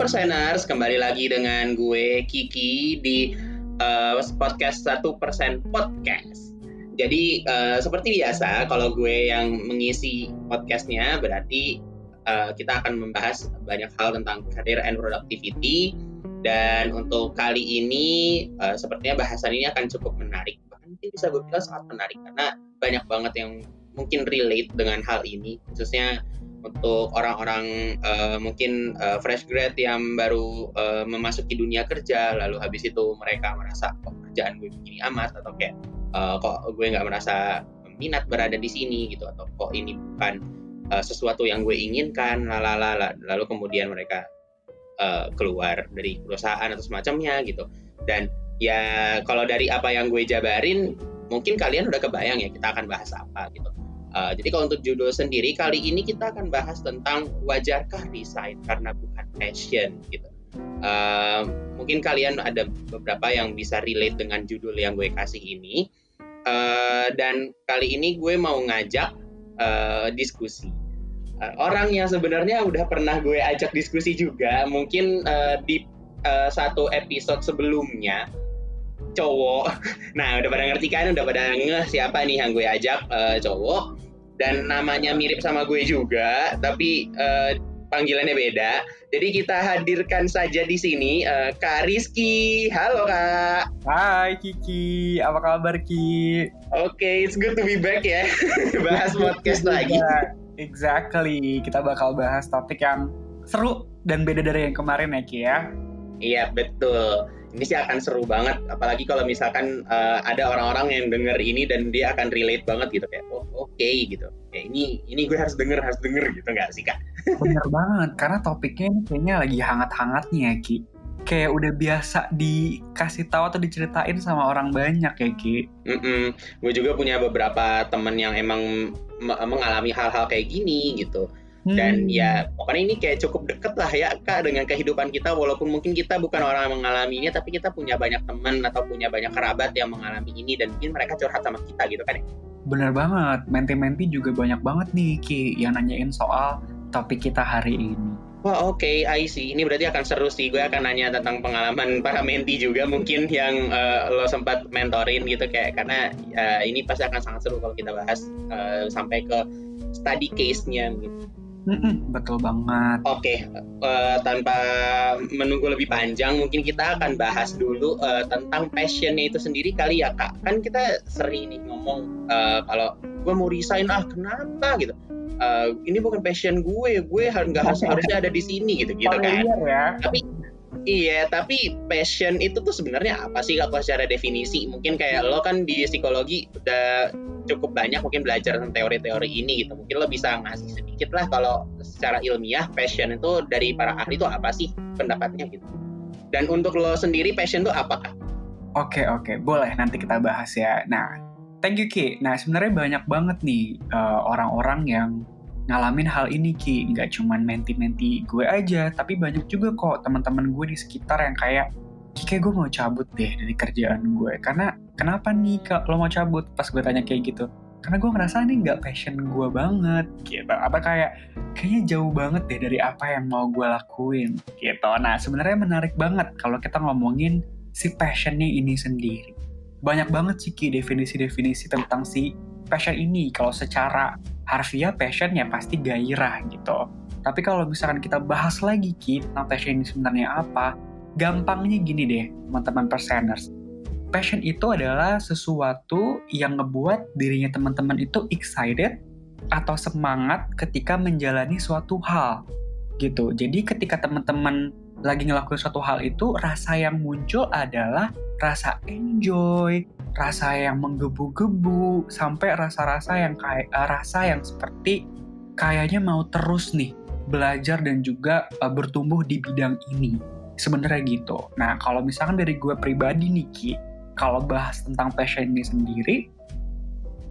Perseners, kembali lagi dengan gue Kiki di uh, podcast 1% Podcast. Jadi uh, seperti biasa, kalau gue yang mengisi podcastnya berarti uh, kita akan membahas banyak hal tentang career and productivity. Dan untuk kali ini, uh, sepertinya bahasan ini akan cukup menarik. Bahkan bisa gue bilang sangat menarik karena banyak banget yang mungkin relate dengan hal ini, khususnya untuk orang-orang uh, mungkin uh, fresh grad yang baru uh, memasuki dunia kerja lalu habis itu mereka merasa kok kerjaan gue begini amat? Atau kayak uh, kok gue nggak merasa minat berada di sini gitu. Atau kok ini bukan uh, sesuatu yang gue inginkan lalala lalu kemudian mereka uh, keluar dari perusahaan atau semacamnya gitu. Dan ya kalau dari apa yang gue jabarin mungkin kalian udah kebayang ya kita akan bahas apa gitu Uh, jadi kalau untuk judul sendiri kali ini kita akan bahas tentang wajarkah resign karena bukan passion gitu. Uh, mungkin kalian ada beberapa yang bisa relate dengan judul yang gue kasih ini. Uh, dan kali ini gue mau ngajak uh, diskusi. Uh, orang yang sebenarnya udah pernah gue ajak diskusi juga, mungkin uh, di uh, satu episode sebelumnya cowok. Nah, udah pada ngerti kan, udah pada ngeh siapa nih yang gue ajak uh, cowok dan namanya mirip sama gue juga, tapi uh, panggilannya beda. Jadi kita hadirkan saja di sini uh, Kak Rizky. Halo Kak. Hai Kiki, apa kabar Ki? Oke, okay, it's good to be back ya. bahas podcast lagi. Exactly, kita bakal bahas topik yang seru dan beda dari yang kemarin ya Ki ya. Iya betul ini sih akan seru banget. Apalagi kalau misalkan uh, ada orang-orang yang denger ini dan dia akan relate banget gitu. Kayak oh oke okay, gitu. Ya ini ini gue harus denger harus denger gitu. Nggak sih kak? Bener banget. Karena topiknya ini kayaknya lagi hangat-hangatnya ya Ki. Kayak udah biasa dikasih tahu atau diceritain sama orang banyak ya Ki. Mm -mm. gue juga punya beberapa temen yang emang mengalami hal-hal kayak gini gitu dan hmm. ya pokoknya ini kayak cukup deket lah ya kak dengan kehidupan kita walaupun mungkin kita bukan orang yang mengalaminya tapi kita punya banyak teman atau punya banyak kerabat yang mengalami ini dan mungkin mereka curhat sama kita gitu kan ya bener banget menti-menti juga banyak banget nih Ki yang nanyain soal topik kita hari ini Wah oke, okay, I see. Ini berarti akan seru sih. Gue akan nanya tentang pengalaman para menti juga mungkin yang uh, lo sempat mentorin gitu kayak karena uh, ini pasti akan sangat seru kalau kita bahas uh, sampai ke study case-nya gitu. Mm-mm, betul banget. Oke, okay. uh, eh, tanpa menunggu lebih panjang, mungkin kita akan bahas dulu uh, tentang passionnya itu sendiri kali ya kak. Kan kita sering nih ngomong uh, kalau gue mau resign ah kenapa gitu. Uh, ini bukan passion gue, gue nggak harus harusnya ada di sini gitu gitu kan. Ya. Tapi Iya, tapi passion itu tuh sebenarnya apa sih kalau secara definisi? Mungkin kayak lo kan di psikologi udah cukup banyak mungkin belajar tentang teori-teori ini gitu. Mungkin lo bisa ngasih sedikit lah kalau secara ilmiah passion itu dari para ahli itu apa sih pendapatnya gitu. Dan untuk lo sendiri passion itu apakah? Oke oke, boleh nanti kita bahas ya. Nah, thank you Ki. Nah sebenarnya banyak banget nih uh, orang-orang yang ngalamin hal ini Ki. Nggak cuman menti-menti gue aja tapi banyak juga kok teman-teman gue di sekitar yang kayak Ki kayak gue mau cabut deh dari kerjaan gue. Karena kenapa nih kak lo mau cabut? Pas gue tanya kayak gitu. Karena gue ngerasa ini nggak passion gue banget gitu. Apa kayak kayaknya jauh banget deh dari apa yang mau gue lakuin gitu. Nah sebenarnya menarik banget kalau kita ngomongin si passionnya ini sendiri. Banyak banget sih Ki definisi-definisi tentang si passion ini. Kalau secara harfiah passion ya pasti gairah gitu. Tapi kalau misalkan kita bahas lagi Ki tentang passion ini sebenarnya apa, gampangnya gini deh teman-teman perseners. Passion itu adalah sesuatu yang ngebuat dirinya teman-teman itu excited atau semangat ketika menjalani suatu hal gitu. Jadi ketika teman-teman lagi ngelakuin suatu hal itu, rasa yang muncul adalah rasa enjoy, rasa yang menggebu-gebu, sampai rasa-rasa yang kayak uh, rasa yang seperti kayaknya mau terus nih belajar dan juga uh, bertumbuh di bidang ini. Sebenarnya gitu. Nah, kalau misalkan dari gue pribadi nih Ki, kalau bahas tentang passion ini sendiri,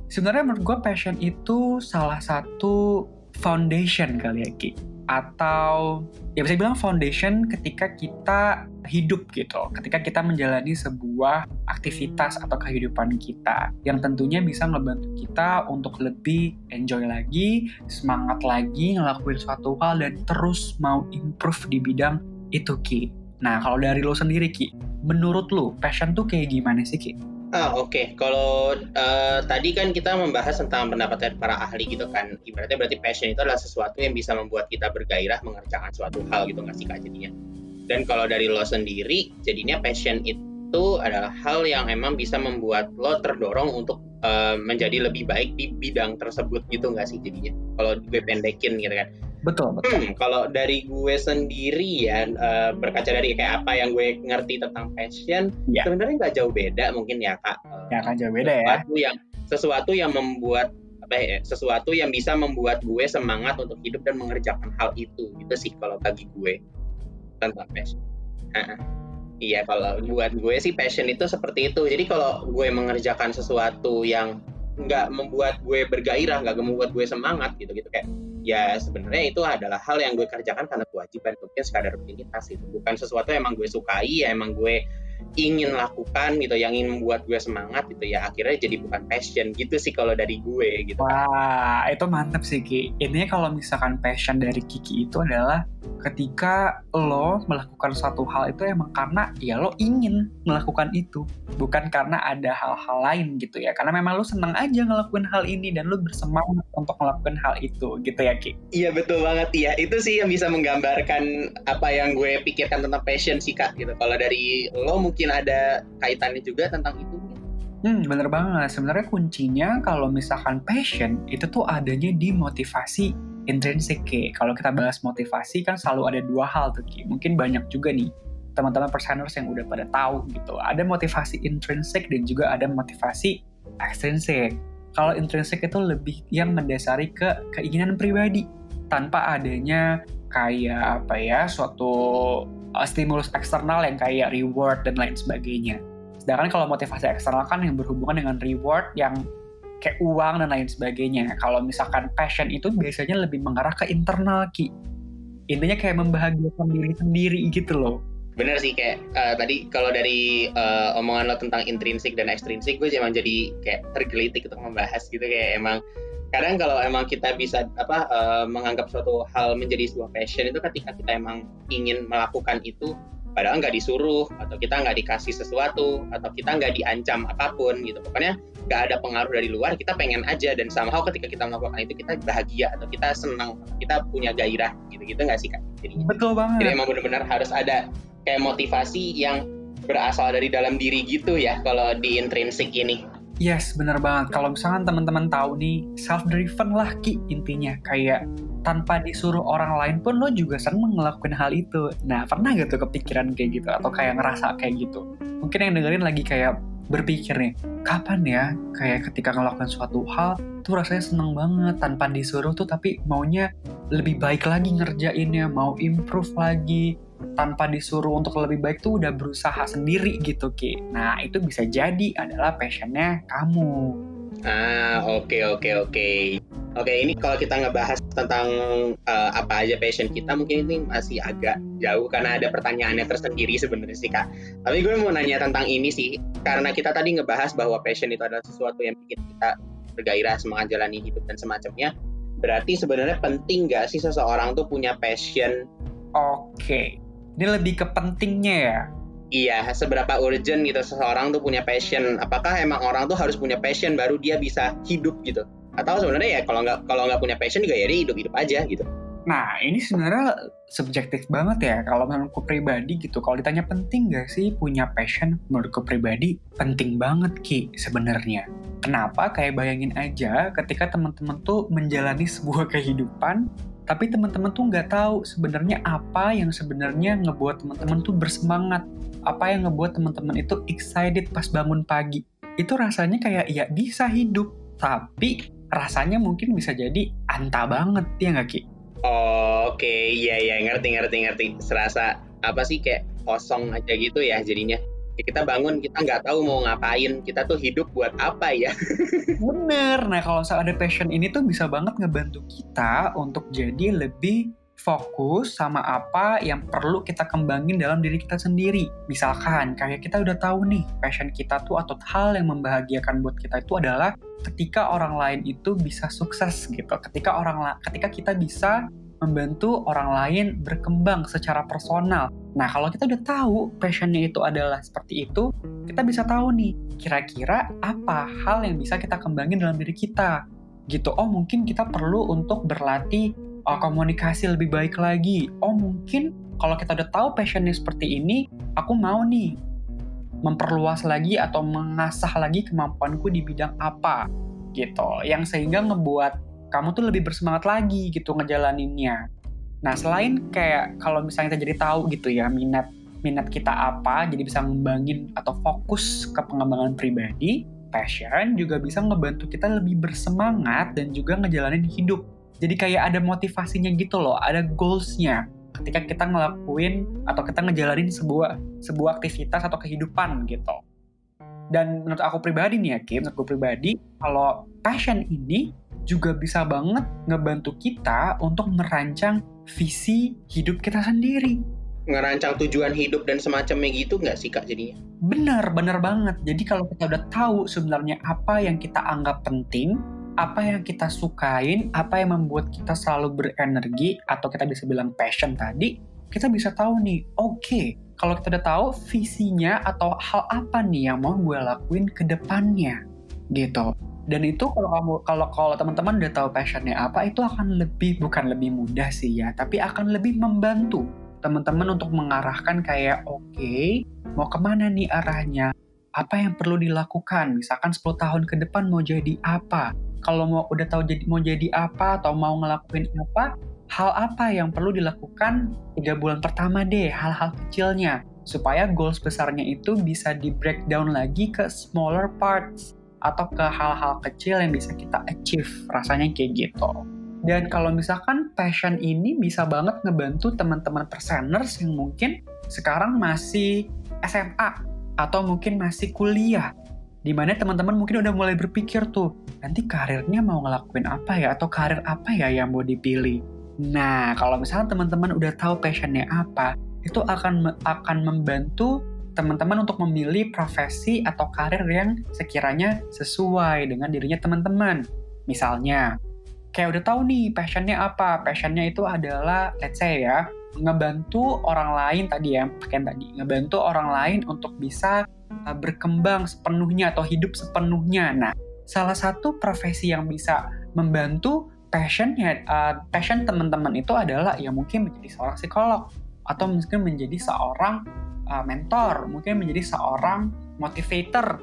sebenarnya menurut gue passion itu salah satu foundation kali ya Ki atau ya bisa bilang foundation ketika kita hidup gitu, ketika kita menjalani sebuah aktivitas atau kehidupan kita yang tentunya bisa ngebantu kita untuk lebih enjoy lagi, semangat lagi ngelakuin suatu hal dan terus mau improve di bidang itu Ki. Nah kalau dari lo sendiri Ki, menurut lo passion tuh kayak gimana sih Ki? Ah oke, okay. kalau uh, tadi kan kita membahas tentang pendapat dari para ahli gitu kan, ibaratnya berarti passion itu adalah sesuatu yang bisa membuat kita bergairah mengerjakan suatu hal gitu nggak sih kak jadinya. Dan kalau dari lo sendiri, jadinya passion itu adalah hal yang emang bisa membuat lo terdorong untuk uh, menjadi lebih baik di bidang tersebut gitu nggak sih jadinya. Kalau gue pendekin gitu kan. Betul, betul. Hmm, kalau dari gue sendiri ya uh, berkaca dari kayak apa yang gue ngerti tentang passion, ya. sebenarnya nggak jauh beda mungkin ya kak. Ya kan jauh beda ya. sesuatu ya. Yang sesuatu yang membuat apa ya, sesuatu yang bisa membuat gue semangat untuk hidup dan mengerjakan hal itu. Itu sih kalau bagi gue tentang passion. Iya, kalau buat gue sih passion itu seperti itu. Jadi kalau gue mengerjakan sesuatu yang nggak membuat gue bergairah, nggak membuat gue semangat gitu gitu. Kayak ya sebenarnya itu adalah hal yang gue kerjakan karena kewajiban mungkin sekadar rutinitas itu. Bukan sesuatu yang emang gue sukai ya emang gue ingin lakukan gitu yang ingin membuat gue semangat gitu ya akhirnya jadi bukan passion gitu sih kalau dari gue gitu. Wah itu mantep sih Ki. Intinya kalau misalkan passion dari Kiki itu adalah ketika lo melakukan suatu hal itu emang karena ya lo ingin melakukan itu bukan karena ada hal-hal lain gitu ya. Karena memang lo senang aja ngelakuin hal ini dan lo bersemangat untuk melakukan hal itu gitu ya Ki. Iya betul banget. Ya itu sih yang bisa menggambarkan apa yang gue pikirkan tentang passion sih Kak gitu. Kalau dari lo mungkin ada kaitannya juga tentang itu Hmm, bener banget. Sebenarnya kuncinya kalau misalkan passion itu tuh adanya di motivasi intrinsik. Kalau kita bahas motivasi kan selalu ada dua hal tuh Ki. Mungkin banyak juga nih teman-teman perseners yang udah pada tahu gitu. Ada motivasi intrinsik dan juga ada motivasi ekstrinsik. Kalau intrinsik itu lebih yang mendasari ke keinginan pribadi tanpa adanya kayak apa ya suatu uh, stimulus eksternal yang kayak reward dan lain sebagainya. Sedangkan kalau motivasi eksternal kan yang berhubungan dengan reward yang kayak uang dan lain sebagainya. Kalau misalkan passion itu biasanya lebih mengarah ke internal ki. Intinya kayak membahagiakan diri sendiri gitu loh. Bener sih kayak uh, tadi kalau dari uh, omongan lo tentang intrinsik dan ekstrinsik gue emang jadi kayak tergelitik untuk membahas gitu kayak emang kadang kalau emang kita bisa apa uh, menganggap suatu hal menjadi sebuah passion itu ketika kita emang ingin melakukan itu padahal nggak disuruh atau kita nggak dikasih sesuatu atau kita nggak diancam apa pun gitu. Pokoknya nggak ada pengaruh dari luar kita pengen aja. Dan somehow ketika kita melakukan itu kita bahagia atau kita senang kita punya gairah gitu. Gitu nggak sih kak? Jadi betul banget. Jadi emang benar-benar harus ada kayak motivasi yang berasal dari dalam diri gitu ya kalau di intrinsik ini Yes, bener banget. Kalau misalkan teman-teman tahu nih, self-driven lah Ki intinya. Kayak tanpa disuruh orang lain pun lo juga seneng ngelakuin hal itu. Nah, pernah gak tuh kepikiran kayak gitu? Atau kayak ngerasa kayak gitu? Mungkin yang dengerin lagi kayak berpikir nih, kapan ya kayak ketika ngelakuin suatu hal tuh rasanya seneng banget tanpa disuruh tuh tapi maunya lebih baik lagi ngerjainnya, mau improve lagi, tanpa disuruh untuk lebih baik tuh udah berusaha sendiri gitu Ki. Nah itu bisa jadi adalah passionnya kamu. Ah oke okay, oke okay, oke. Okay. Oke ini kalau kita ngebahas tentang uh, apa aja passion kita mungkin ini masih agak jauh karena ada pertanyaannya tersendiri sebenarnya sih kak. Tapi gue mau nanya tentang ini sih karena kita tadi ngebahas bahwa passion itu adalah sesuatu yang bikin kita bergairah semangat jalani hidup dan semacamnya. Berarti sebenarnya penting gak sih seseorang tuh punya passion? Oke, ini lebih ke pentingnya ya. Iya, seberapa urgent gitu seseorang tuh punya passion. Apakah emang orang tuh harus punya passion baru dia bisa hidup gitu? Atau sebenarnya ya kalau nggak kalau nggak punya passion juga ya dia hidup-hidup aja gitu. Nah, ini sebenarnya subjektif banget ya. Kalau menurutku pribadi gitu, kalau ditanya penting gak sih punya passion, menurutku pribadi penting banget Ki sebenarnya. Kenapa? Kayak bayangin aja ketika teman-teman tuh menjalani sebuah kehidupan tapi teman-teman tuh nggak tahu sebenarnya apa yang sebenarnya ngebuat teman-teman tuh bersemangat, apa yang ngebuat teman-teman itu excited pas bangun pagi. Itu rasanya kayak ya bisa hidup, tapi rasanya mungkin bisa jadi anta banget ya nggak Ki? Oh, Oke, okay. iya iya ngerti ngerti ngerti. Serasa apa sih kayak kosong aja gitu ya jadinya ya kita bangun kita nggak tahu mau ngapain kita tuh hidup buat apa ya bener nah kalau misalnya ada passion ini tuh bisa banget ngebantu kita untuk jadi lebih fokus sama apa yang perlu kita kembangin dalam diri kita sendiri. Misalkan kayak kita udah tahu nih passion kita tuh atau hal yang membahagiakan buat kita itu adalah ketika orang lain itu bisa sukses gitu. Ketika orang ketika kita bisa membantu orang lain berkembang secara personal. Nah, kalau kita udah tahu passionnya itu adalah seperti itu, kita bisa tahu nih, kira-kira apa hal yang bisa kita kembangin dalam diri kita. Gitu, oh mungkin kita perlu untuk berlatih uh, komunikasi lebih baik lagi. Oh mungkin kalau kita udah tahu passionnya seperti ini, aku mau nih memperluas lagi atau mengasah lagi kemampuanku di bidang apa gitu yang sehingga ngebuat kamu tuh lebih bersemangat lagi gitu ngejalaninnya. Nah selain kayak kalau misalnya kita jadi tahu gitu ya minat minat kita apa, jadi bisa ngembangin atau fokus ke pengembangan pribadi, passion juga bisa ngebantu kita lebih bersemangat dan juga ngejalanin hidup. Jadi kayak ada motivasinya gitu loh, ada goalsnya ketika kita ngelakuin atau kita ngejalanin sebuah sebuah aktivitas atau kehidupan gitu. Dan menurut aku pribadi nih ya Kim, menurut aku pribadi, kalau passion ini juga bisa banget ngebantu kita untuk merancang visi hidup kita sendiri. Ngerancang tujuan hidup dan semacamnya gitu nggak sih kak jadinya? Bener, bener banget. Jadi kalau kita udah tahu sebenarnya apa yang kita anggap penting, apa yang kita sukain, apa yang membuat kita selalu berenergi, atau kita bisa bilang passion tadi, kita bisa tahu nih, oke, okay, kalau kita udah tahu visinya atau hal apa nih yang mau gue lakuin ke depannya, gitu dan itu kalau kamu kalau kalau teman-teman udah tahu passionnya apa itu akan lebih bukan lebih mudah sih ya tapi akan lebih membantu teman-teman untuk mengarahkan kayak oke okay, mau ke mana nih arahnya? Apa yang perlu dilakukan? Misalkan 10 tahun ke depan mau jadi apa? Kalau mau udah tahu jadi mau jadi apa atau mau ngelakuin apa hal apa yang perlu dilakukan tiga bulan pertama deh hal-hal kecilnya supaya goals besarnya itu bisa di breakdown lagi ke smaller parts atau ke hal-hal kecil yang bisa kita achieve rasanya kayak gitu. Dan kalau misalkan passion ini bisa banget ngebantu teman-teman perseners yang mungkin sekarang masih SMA atau mungkin masih kuliah di mana teman-teman mungkin udah mulai berpikir tuh nanti karirnya mau ngelakuin apa ya atau karir apa ya yang mau dipilih. Nah kalau misalnya teman-teman udah tahu passionnya apa itu akan akan membantu teman-teman untuk memilih profesi atau karir yang sekiranya sesuai dengan dirinya teman-teman. Misalnya, kayak udah tahu nih passionnya apa. Passionnya itu adalah, let's say ya, ngebantu orang lain tadi ya, pakai tadi, ngebantu orang lain untuk bisa uh, berkembang sepenuhnya atau hidup sepenuhnya. Nah, salah satu profesi yang bisa membantu passionnya, uh, passion teman-teman itu adalah ya mungkin menjadi seorang psikolog atau mungkin menjadi seorang uh, mentor, mungkin menjadi seorang motivator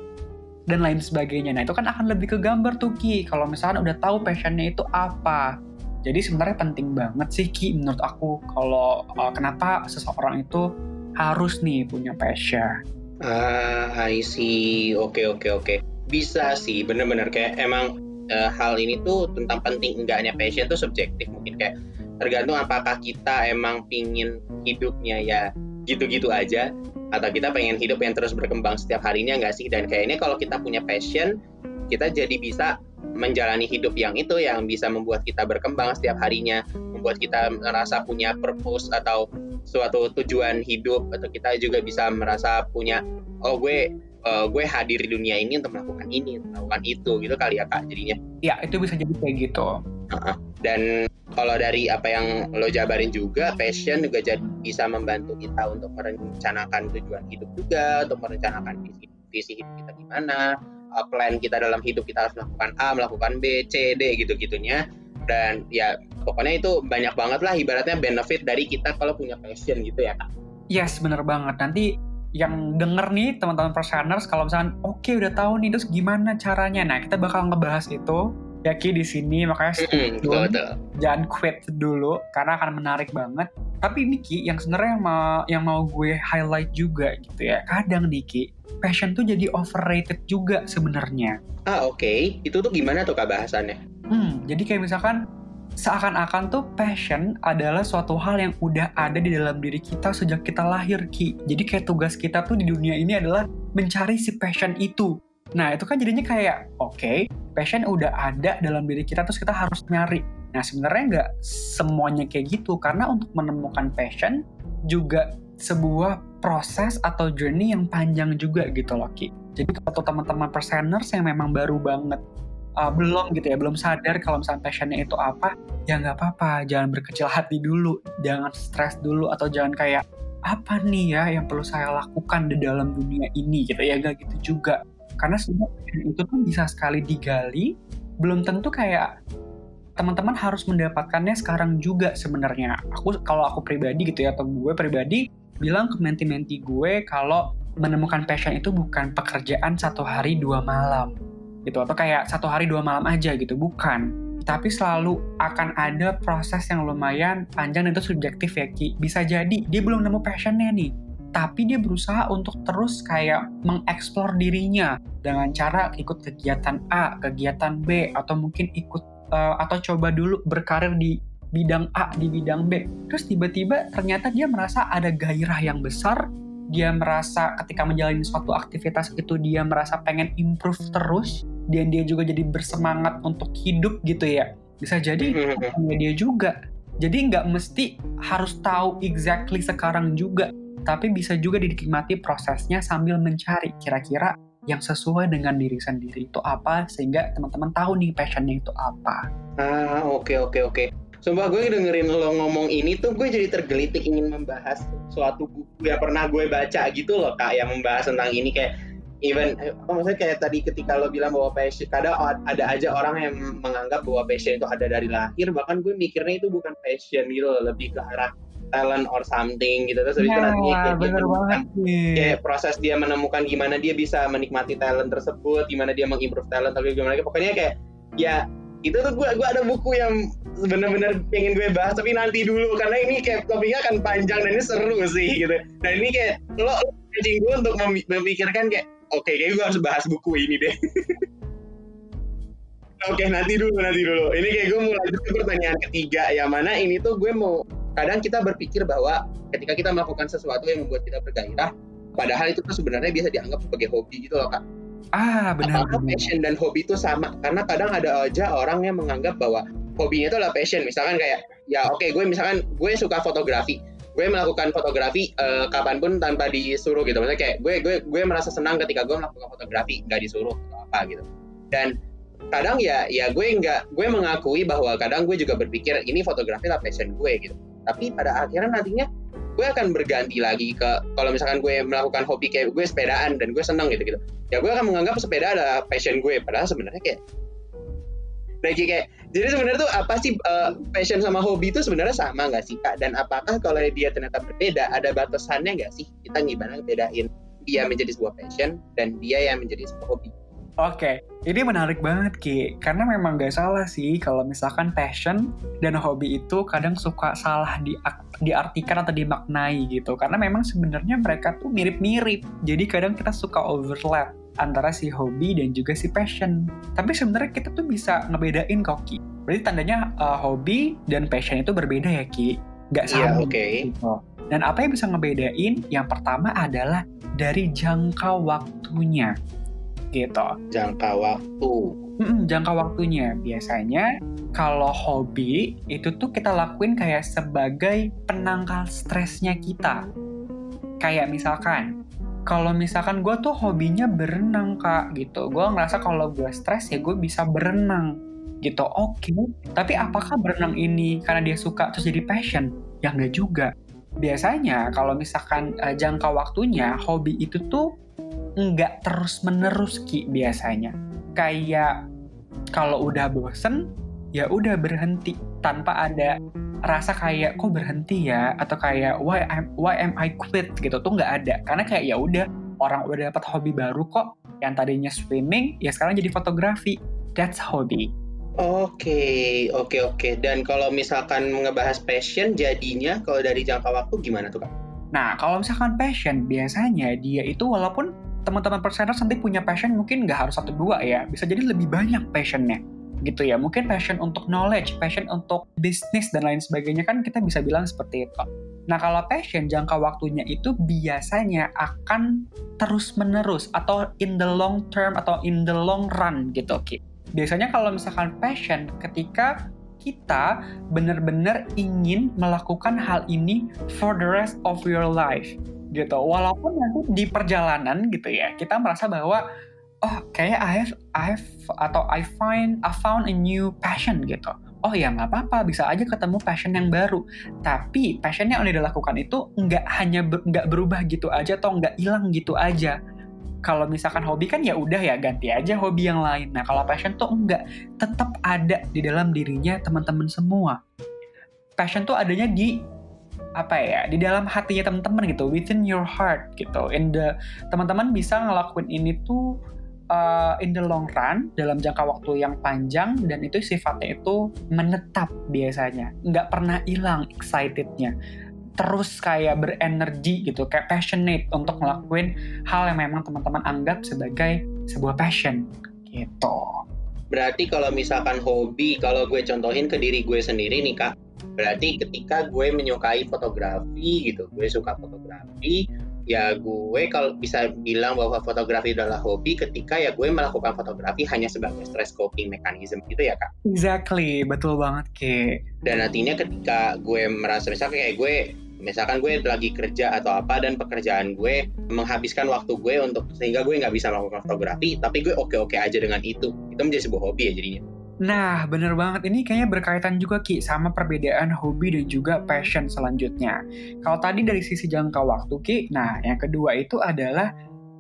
dan lain sebagainya. Nah itu kan akan lebih ke gambar tuh Ki. Kalau misalnya udah tahu passionnya itu apa. Jadi sebenarnya penting banget sih Ki menurut aku kalau uh, kenapa seseorang itu harus nih punya passion. Ah, I see. Oke, okay, oke, okay, oke. Okay. Bisa sih, bener-bener kayak emang uh, hal ini tuh tentang penting enggaknya passion tuh subjektif mungkin kayak tergantung apakah kita emang pingin hidupnya ya gitu-gitu aja. Atau kita pengen hidup yang terus berkembang setiap harinya nggak sih? Dan kayaknya kalau kita punya passion kita jadi bisa menjalani hidup yang itu yang bisa membuat kita berkembang setiap harinya membuat kita merasa punya purpose atau suatu tujuan hidup atau kita juga bisa merasa punya oh gue uh, gue hadir di dunia ini untuk melakukan ini untuk melakukan itu gitu kali ya kak jadinya. Ya itu bisa jadi kayak gitu dan kalau dari apa yang lo jabarin juga passion juga jadi bisa membantu kita untuk merencanakan tujuan hidup juga untuk merencanakan visi, hidup kita gimana uh, plan kita dalam hidup kita harus melakukan A melakukan B C D gitu gitunya dan ya pokoknya itu banyak banget lah ibaratnya benefit dari kita kalau punya passion gitu ya kak. Yes bener banget. Nanti yang denger nih teman-teman perseners kalau misalnya oke okay, udah tahu nih terus gimana caranya? Nah kita bakal ngebahas itu ya Ki di sini makanya Mm-mm, betul, jangan quit dulu karena akan menarik banget. Tapi ini Ki yang sebenarnya yang mau yang mau gue highlight juga gitu ya. Kadang nih Ki, passion tuh jadi overrated juga sebenarnya. Ah oke, itu tuh gimana tuh kak bahasannya? Hmm, jadi kayak misalkan seakan-akan tuh passion adalah suatu hal yang udah ada di dalam diri kita sejak kita lahir Ki. Jadi kayak tugas kita tuh di dunia ini adalah mencari si passion itu. Nah itu kan jadinya kayak oke, passion udah ada dalam diri kita terus kita harus nyari. Nah sebenarnya nggak semuanya kayak gitu karena untuk menemukan passion juga sebuah proses atau journey yang panjang juga gitu loh Ki. Jadi kalau teman-teman perseners yang memang baru banget uh, belum gitu ya, belum sadar kalau misalnya passionnya itu apa, ya nggak apa-apa, jangan berkecil hati dulu, jangan stres dulu atau jangan kayak apa nih ya yang perlu saya lakukan di dalam dunia ini gitu ya, nggak gitu juga. Karena sebenarnya itu tuh bisa sekali digali, belum tentu kayak teman-teman harus mendapatkannya sekarang juga sebenarnya. Aku kalau aku pribadi gitu ya atau gue pribadi bilang ke menti-menti gue kalau menemukan passion itu bukan pekerjaan satu hari dua malam gitu. Atau kayak satu hari dua malam aja gitu bukan. Tapi selalu akan ada proses yang lumayan panjang dan itu subjektif ya Ki. Bisa jadi dia belum nemu passionnya nih tapi dia berusaha untuk terus kayak mengeksplor dirinya dengan cara ikut kegiatan A, kegiatan B, atau mungkin ikut uh, atau coba dulu berkarir di bidang A, di bidang B. Terus tiba-tiba ternyata dia merasa ada gairah yang besar, dia merasa ketika menjalani suatu aktivitas itu dia merasa pengen improve terus, dan dia juga jadi bersemangat untuk hidup gitu ya. Bisa jadi itu dia juga. Jadi nggak mesti harus tahu exactly sekarang juga, tapi bisa juga dinikmati prosesnya sambil mencari kira-kira yang sesuai dengan diri sendiri itu apa sehingga teman-teman tahu nih passionnya itu apa. Ah oke oke oke. Sumpah gue dengerin lo ngomong ini tuh gue jadi tergelitik ingin membahas suatu buku yang pernah gue baca gitu loh kak yang membahas tentang ini kayak even oh, maksudnya kayak tadi ketika lo bilang bahwa passion kadang ada aja orang yang menganggap bahwa passion itu ada dari lahir bahkan gue mikirnya itu bukan passion gitu loh lebih ke arah talent or something gitu terus habis itu nantinya kayak dia bener menemukan kayak proses dia menemukan gimana dia bisa menikmati talent tersebut, gimana dia mengimprove talent atau gimana pokoknya kayak ya itu tuh gue gue ada buku yang benar-benar pengen gue bahas tapi nanti dulu karena ini kayak topiknya akan panjang dan ini seru sih gitu. Dan ini kayak lo pancing gue untuk mem- memikirkan kayak oke kayak gue harus bahas buku ini deh. Oke nanti dulu nanti dulu. Ini kayak gue lanjut ke pertanyaan ketiga yang mana ini tuh gue mau kadang kita berpikir bahwa ketika kita melakukan sesuatu yang membuat kita bergairah, padahal itu tuh sebenarnya bisa dianggap sebagai hobi gitu loh kak. Ah, benar. Apakah passion dan hobi itu sama? Karena kadang ada aja orang yang menganggap bahwa hobinya itu adalah passion. Misalkan kayak, ya oke gue misalkan gue suka fotografi, gue melakukan fotografi eh, kapan pun tanpa disuruh gitu. Maksudnya kayak gue gue gue merasa senang ketika gue melakukan fotografi, nggak disuruh atau apa gitu. Dan kadang ya ya gue nggak gue mengakui bahwa kadang gue juga berpikir ini fotografi lah passion gue gitu. Tapi pada akhirnya nantinya gue akan berganti lagi ke kalau misalkan gue melakukan hobi kayak gue sepedaan dan gue senang gitu gitu ya gue akan menganggap sepeda adalah passion gue. Padahal sebenarnya kayak lagi kayak jadi sebenarnya tuh apa sih uh, passion sama hobi itu sebenarnya sama nggak sih kak? Dan apakah kalau dia ternyata berbeda ada batasannya nggak sih? Kita gimana bedain dia menjadi sebuah passion dan dia yang menjadi sebuah hobi Oke, ini menarik banget Ki, karena memang gak salah sih kalau misalkan passion dan hobi itu kadang suka salah di diartikan atau dimaknai gitu, karena memang sebenarnya mereka tuh mirip-mirip, jadi kadang kita suka overlap antara si hobi dan juga si passion. Tapi sebenarnya kita tuh bisa ngebedain kok Ki. Berarti tandanya uh, hobi dan passion itu berbeda ya Ki, gak Iya, sama. oke. gitu. Dan apa yang bisa ngebedain? Yang pertama adalah dari jangka waktunya gitu. jangka waktu Mm-mm, jangka waktunya biasanya kalau hobi itu tuh kita lakuin kayak sebagai penangkal stresnya kita. Kayak misalkan, kalau misalkan gue tuh hobinya berenang kak gitu, gue ngerasa kalau gue stres ya gue bisa berenang gitu. Oke, tapi apakah berenang ini karena dia suka terus jadi passion? Ya enggak juga. Biasanya kalau misalkan uh, jangka waktunya hobi itu tuh nggak terus menerus ki biasanya. Kayak kalau udah bosen ya udah berhenti tanpa ada rasa kayak kok berhenti ya? Atau kayak why am why am I quit? Gitu tuh nggak ada. Karena kayak ya udah orang udah dapat hobi baru kok. Yang tadinya swimming ya sekarang jadi fotografi. That's hobby. Oke, oke, oke. Dan kalau misalkan ngebahas passion, jadinya kalau dari jangka waktu gimana tuh kak? Nah, kalau misalkan passion, biasanya dia itu walaupun teman-teman perseners nanti punya passion mungkin nggak harus satu dua ya, bisa jadi lebih banyak passionnya gitu ya. Mungkin passion untuk knowledge, passion untuk bisnis dan lain sebagainya kan kita bisa bilang seperti itu. Nah kalau passion jangka waktunya itu biasanya akan terus menerus atau in the long term atau in the long run gitu. Ki. Biasanya kalau misalkan passion ketika kita benar-benar ingin melakukan hal ini for the rest of your life gitu. Walaupun nanti di perjalanan gitu ya, kita merasa bahwa oh kayaknya I have I have atau I find I found a new passion gitu. Oh ya nggak apa-apa bisa aja ketemu passion yang baru. Tapi passion yang udah dilakukan itu nggak hanya nggak berubah gitu aja atau nggak hilang gitu aja kalau misalkan hobi kan ya udah ya ganti aja hobi yang lain. Nah kalau passion tuh enggak. Tetap ada di dalam dirinya teman-teman semua. Passion tuh adanya di apa ya di dalam hatinya teman-teman gitu within your heart gitu. And the teman-teman bisa ngelakuin ini tuh uh, in the long run dalam jangka waktu yang panjang dan itu sifatnya itu menetap biasanya. Nggak pernah hilang excitednya terus kayak berenergi gitu kayak passionate untuk ngelakuin hal yang memang teman-teman anggap sebagai sebuah passion gitu berarti kalau misalkan hobi kalau gue contohin ke diri gue sendiri nih kak berarti ketika gue menyukai fotografi gitu gue suka fotografi ya gue kalau bisa bilang bahwa fotografi adalah hobi ketika ya gue melakukan fotografi hanya sebagai stress coping mechanism gitu ya kak. Exactly, betul banget Ke. Dan nantinya ketika gue merasa misalnya kayak gue misalkan gue lagi kerja atau apa dan pekerjaan gue menghabiskan waktu gue untuk sehingga gue nggak bisa melakukan fotografi tapi gue oke oke aja dengan itu itu menjadi sebuah hobi ya jadinya Nah, bener banget. Ini kayaknya berkaitan juga, Ki, sama perbedaan hobi dan juga passion selanjutnya. Kalau tadi dari sisi jangka waktu, Ki, nah yang kedua itu adalah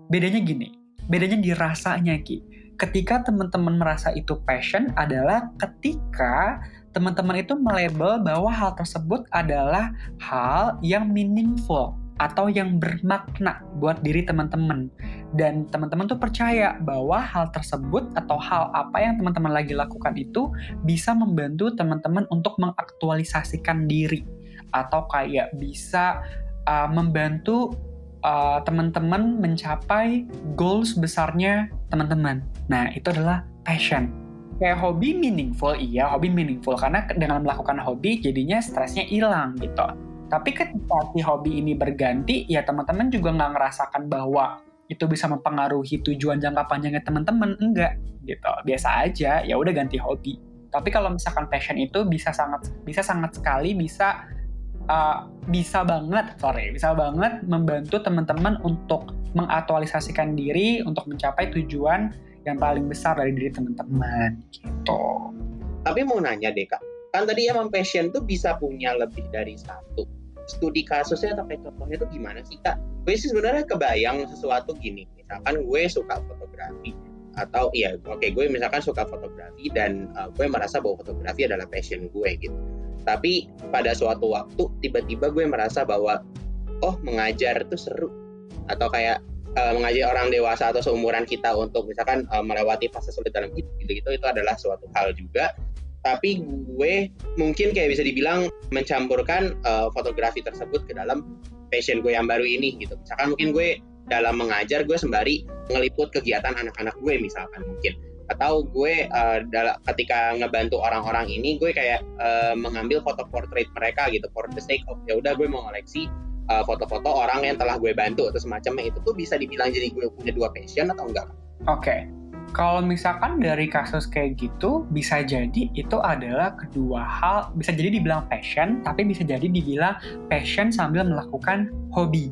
bedanya gini. Bedanya di rasanya, Ki. Ketika teman-teman merasa itu passion adalah ketika teman-teman itu melabel bahwa hal tersebut adalah hal yang meaningful atau yang bermakna buat diri teman-teman. Dan teman-teman tuh percaya bahwa hal tersebut atau hal apa yang teman-teman lagi lakukan itu bisa membantu teman-teman untuk mengaktualisasikan diri atau kayak bisa uh, membantu uh, teman-teman mencapai goals besarnya teman-teman. Nah, itu adalah passion. Kayak hobi meaningful, iya hobi meaningful karena dengan melakukan hobi jadinya stresnya hilang gitu tapi ketika si hobi ini berganti, ya teman-teman juga nggak ngerasakan bahwa itu bisa mempengaruhi tujuan jangka panjangnya teman-teman. Enggak, gitu. Biasa aja, ya udah ganti hobi. Tapi kalau misalkan passion itu bisa sangat bisa sangat sekali bisa uh, bisa banget, sorry, bisa banget membantu teman-teman untuk mengaktualisasikan diri untuk mencapai tujuan yang paling besar dari diri teman-teman gitu. Tapi mau nanya deh kak, kan tadi emang passion tuh bisa punya lebih dari satu. Studi kasusnya atau contohnya tuh gimana sih kak? Gue sih sebenarnya kebayang sesuatu gini. Misalkan gue suka fotografi atau iya oke okay, gue misalkan suka fotografi dan uh, gue merasa bahwa fotografi adalah passion gue gitu. Tapi pada suatu waktu tiba-tiba gue merasa bahwa oh mengajar itu seru. Atau kayak uh, mengajar orang dewasa atau seumuran kita untuk misalkan uh, melewati fase sulit dalam hidup gitu gitu itu adalah suatu hal juga. Tapi gue mungkin kayak bisa dibilang mencampurkan uh, fotografi tersebut ke dalam passion gue yang baru ini gitu. Misalkan mungkin gue dalam mengajar gue sembari ngeliput kegiatan anak-anak gue misalkan mungkin. Atau gue uh, ketika ngebantu orang-orang ini gue kayak uh, mengambil foto portrait mereka gitu for the sake of ya udah gue mau ngoleksi foto-foto uh, orang yang telah gue bantu atau semacamnya itu tuh bisa dibilang jadi gue punya dua passion atau enggak? Oke, okay. Kalau misalkan dari kasus kayak gitu, bisa jadi itu adalah kedua hal, bisa jadi dibilang passion, tapi bisa jadi dibilang passion sambil melakukan hobi,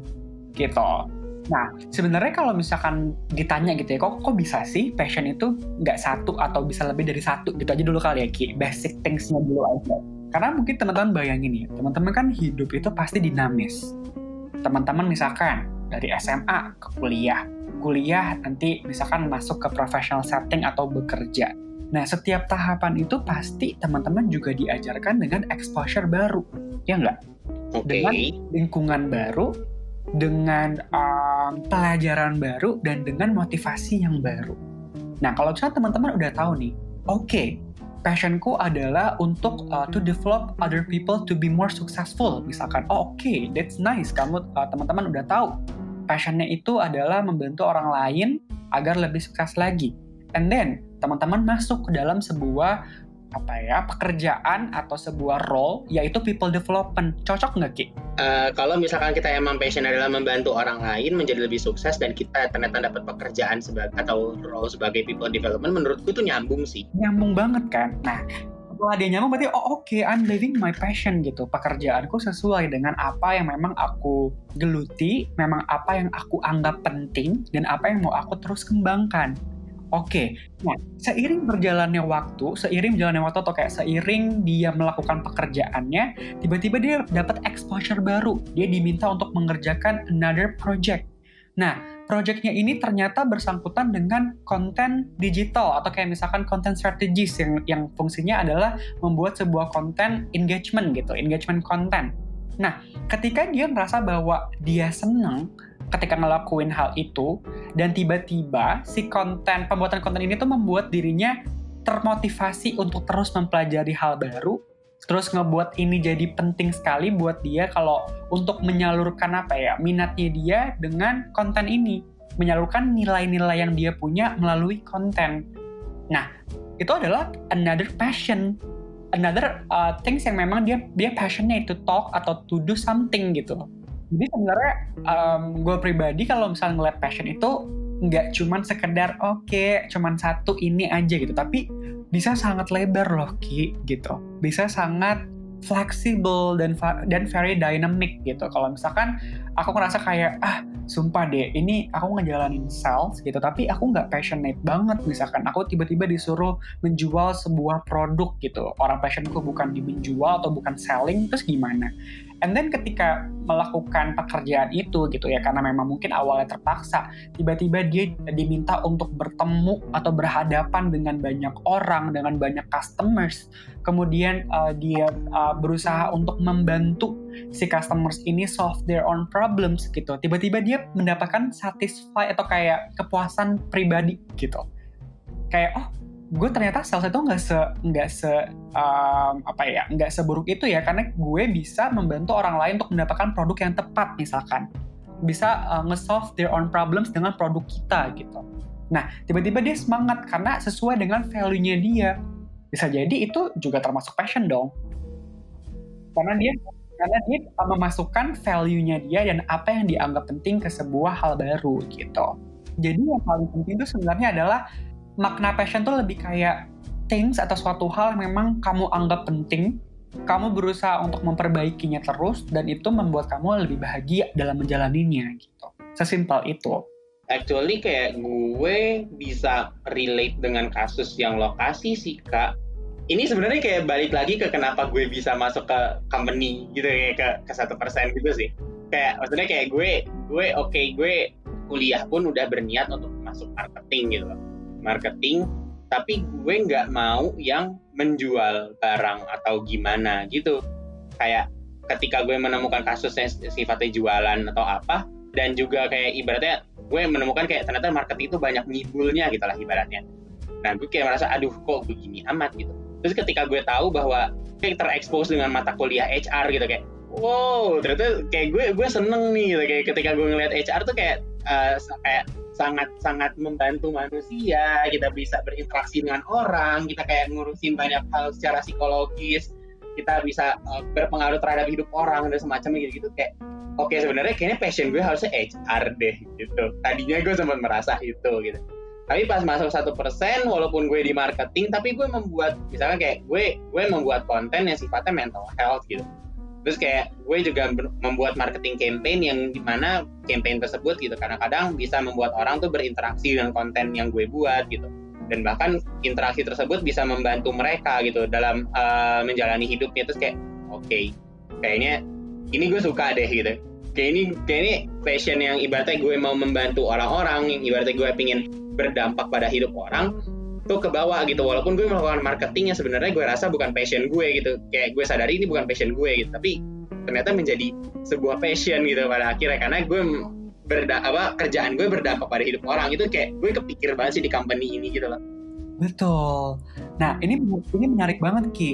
gitu. Nah, sebenarnya kalau misalkan ditanya gitu ya, kok kok bisa sih passion itu nggak satu atau bisa lebih dari satu gitu aja dulu kali ya, Ki. Basic things-nya dulu aja. Karena mungkin teman-teman bayangin ya, teman-teman kan hidup itu pasti dinamis. Teman-teman misalkan dari SMA ke kuliah, kuliah nanti misalkan masuk ke professional setting atau bekerja. Nah, setiap tahapan itu pasti teman-teman juga diajarkan dengan exposure baru, ya nggak? Okay. Dengan lingkungan baru, dengan um, pelajaran baru, dan dengan motivasi yang baru. Nah, kalau misalnya teman-teman udah tahu nih, oke, okay, passionku adalah untuk uh, to develop other people to be more successful. Misalkan, oh, oke, okay, that's nice. Kamu uh, teman-teman udah tahu passionnya itu adalah membantu orang lain agar lebih sukses lagi. And then teman-teman masuk ke dalam sebuah apa ya pekerjaan atau sebuah role yaitu people development cocok nggak ki? Uh, kalau misalkan kita emang passion adalah membantu orang lain menjadi lebih sukses dan kita ternyata dapat pekerjaan sebagai atau role sebagai people development menurutku itu nyambung sih. Nyambung banget kan. Nah setelah dia nyambung berarti oh oke okay, I'm living my passion gitu pekerjaanku sesuai dengan apa yang memang aku geluti memang apa yang aku anggap penting dan apa yang mau aku terus kembangkan Oke, nah seiring berjalannya waktu, seiring berjalannya waktu atau kayak seiring dia melakukan pekerjaannya, tiba-tiba dia dapat exposure baru. Dia diminta untuk mengerjakan another project. Nah, projectnya ini ternyata bersangkutan dengan konten digital atau kayak misalkan konten strategis yang yang fungsinya adalah membuat sebuah konten engagement gitu, engagement konten. Nah, ketika dia merasa bahwa dia senang ketika ngelakuin hal itu dan tiba-tiba si konten pembuatan konten ini tuh membuat dirinya termotivasi untuk terus mempelajari hal baru terus ngebuat ini jadi penting sekali buat dia kalau untuk menyalurkan apa ya minatnya dia dengan konten ini. Menyalurkan nilai-nilai yang dia punya melalui konten. Nah itu adalah another passion. Another uh, things yang memang dia dia passionnya itu talk atau to do something gitu jadi sebenarnya um, gue pribadi kalau misalnya ngeliat passion itu nggak cuman sekedar oke okay, cuman satu ini aja gitu. Tapi bisa sangat lebar loh Ki gitu. Bisa sangat fleksibel dan dan very dynamic gitu. Kalau misalkan aku ngerasa kayak ah sumpah deh ini aku ngejalanin sales gitu. Tapi aku nggak passionate banget misalkan. Aku tiba-tiba disuruh menjual sebuah produk gitu. Orang passionku bukan di menjual atau bukan selling terus gimana and then ketika melakukan pekerjaan itu gitu ya karena memang mungkin awalnya terpaksa tiba-tiba dia diminta untuk bertemu atau berhadapan dengan banyak orang dengan banyak customers. Kemudian uh, dia uh, berusaha untuk membantu si customers ini solve their own problems gitu. Tiba-tiba dia mendapatkan satisfy atau kayak kepuasan pribadi gitu. Kayak oh gue ternyata sales itu nggak se nggak se um, apa ya nggak seburuk itu ya karena gue bisa membantu orang lain untuk mendapatkan produk yang tepat misalkan. Bisa uh, nge-solve their own problems dengan produk kita gitu. Nah tiba-tiba dia semangat karena sesuai dengan value-nya dia. Bisa jadi itu juga termasuk passion dong. Karena dia karena dia memasukkan value-nya dia dan apa yang dianggap penting ke sebuah hal baru gitu. Jadi yang paling penting itu sebenarnya adalah makna passion tuh lebih kayak things atau suatu hal yang memang kamu anggap penting kamu berusaha untuk memperbaikinya terus dan itu membuat kamu lebih bahagia dalam menjalaninya gitu. Sesimpel itu. Actually kayak gue bisa relate dengan kasus yang lokasi sih kak. Ini sebenarnya kayak balik lagi ke kenapa gue bisa masuk ke company gitu kayak ke ke satu persen gitu sih. Kayak maksudnya kayak gue gue oke okay, gue kuliah pun udah berniat untuk masuk marketing gitu marketing tapi gue nggak mau yang menjual barang atau gimana gitu. Kayak ketika gue menemukan kasusnya sifatnya jualan atau apa dan juga kayak ibaratnya gue menemukan kayak ternyata marketing itu banyak ngibulnya gitu lah ibaratnya. Nah gue kayak merasa aduh kok begini amat gitu. Terus ketika gue tahu bahwa kayak terekspos dengan mata kuliah HR gitu kayak wow ternyata kayak gue gue seneng nih gitu. Kayak ketika gue ngeliat HR tuh kayak uh, kayak sangat sangat membantu manusia. Kita bisa berinteraksi dengan orang. Kita kayak ngurusin banyak hal secara psikologis. Kita bisa uh, berpengaruh terhadap hidup orang dan semacamnya gitu gitu kayak oke okay, sebenarnya kayaknya passion gue harusnya HR deh gitu. Tadinya gue sempat merasa itu gitu. Tapi pas masuk satu persen walaupun gue di marketing tapi gue membuat misalnya kayak gue gue membuat konten yang sifatnya mental health gitu terus kayak gue juga membuat marketing campaign yang di mana campaign tersebut gitu kadang-kadang bisa membuat orang tuh berinteraksi dengan konten yang gue buat gitu. Dan bahkan interaksi tersebut bisa membantu mereka gitu dalam uh, menjalani hidupnya. Terus kayak oke okay, kayaknya ini gue suka deh gitu. Kayak ini kayak ini passion yang ibaratnya gue mau membantu orang-orang yang ibaratnya gue pengen berdampak pada hidup orang tuh ke bawah gitu walaupun gue melakukan marketingnya sebenarnya gue rasa bukan passion gue gitu kayak gue sadari ini bukan passion gue gitu tapi ternyata menjadi sebuah passion gitu pada akhirnya karena gue berda apa kerjaan gue berdampak pada hidup orang itu kayak gue kepikir banget sih di company ini gitu loh Betul. Nah, ini ini menarik banget Ki.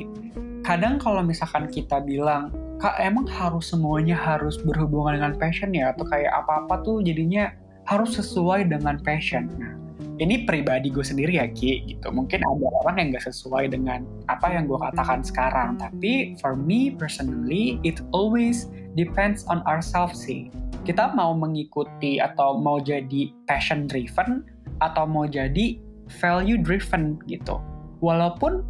Kadang kalau misalkan kita bilang, "Kak, emang harus semuanya harus berhubungan dengan passion ya?" Atau kayak apa-apa tuh jadinya harus sesuai dengan passion. Nah, ini pribadi gue sendiri ya Ki gitu. Mungkin ada orang yang gak sesuai dengan apa yang gue katakan sekarang. Tapi for me personally, it always depends on ourselves sih. Kita mau mengikuti atau mau jadi passion driven atau mau jadi value driven gitu. Walaupun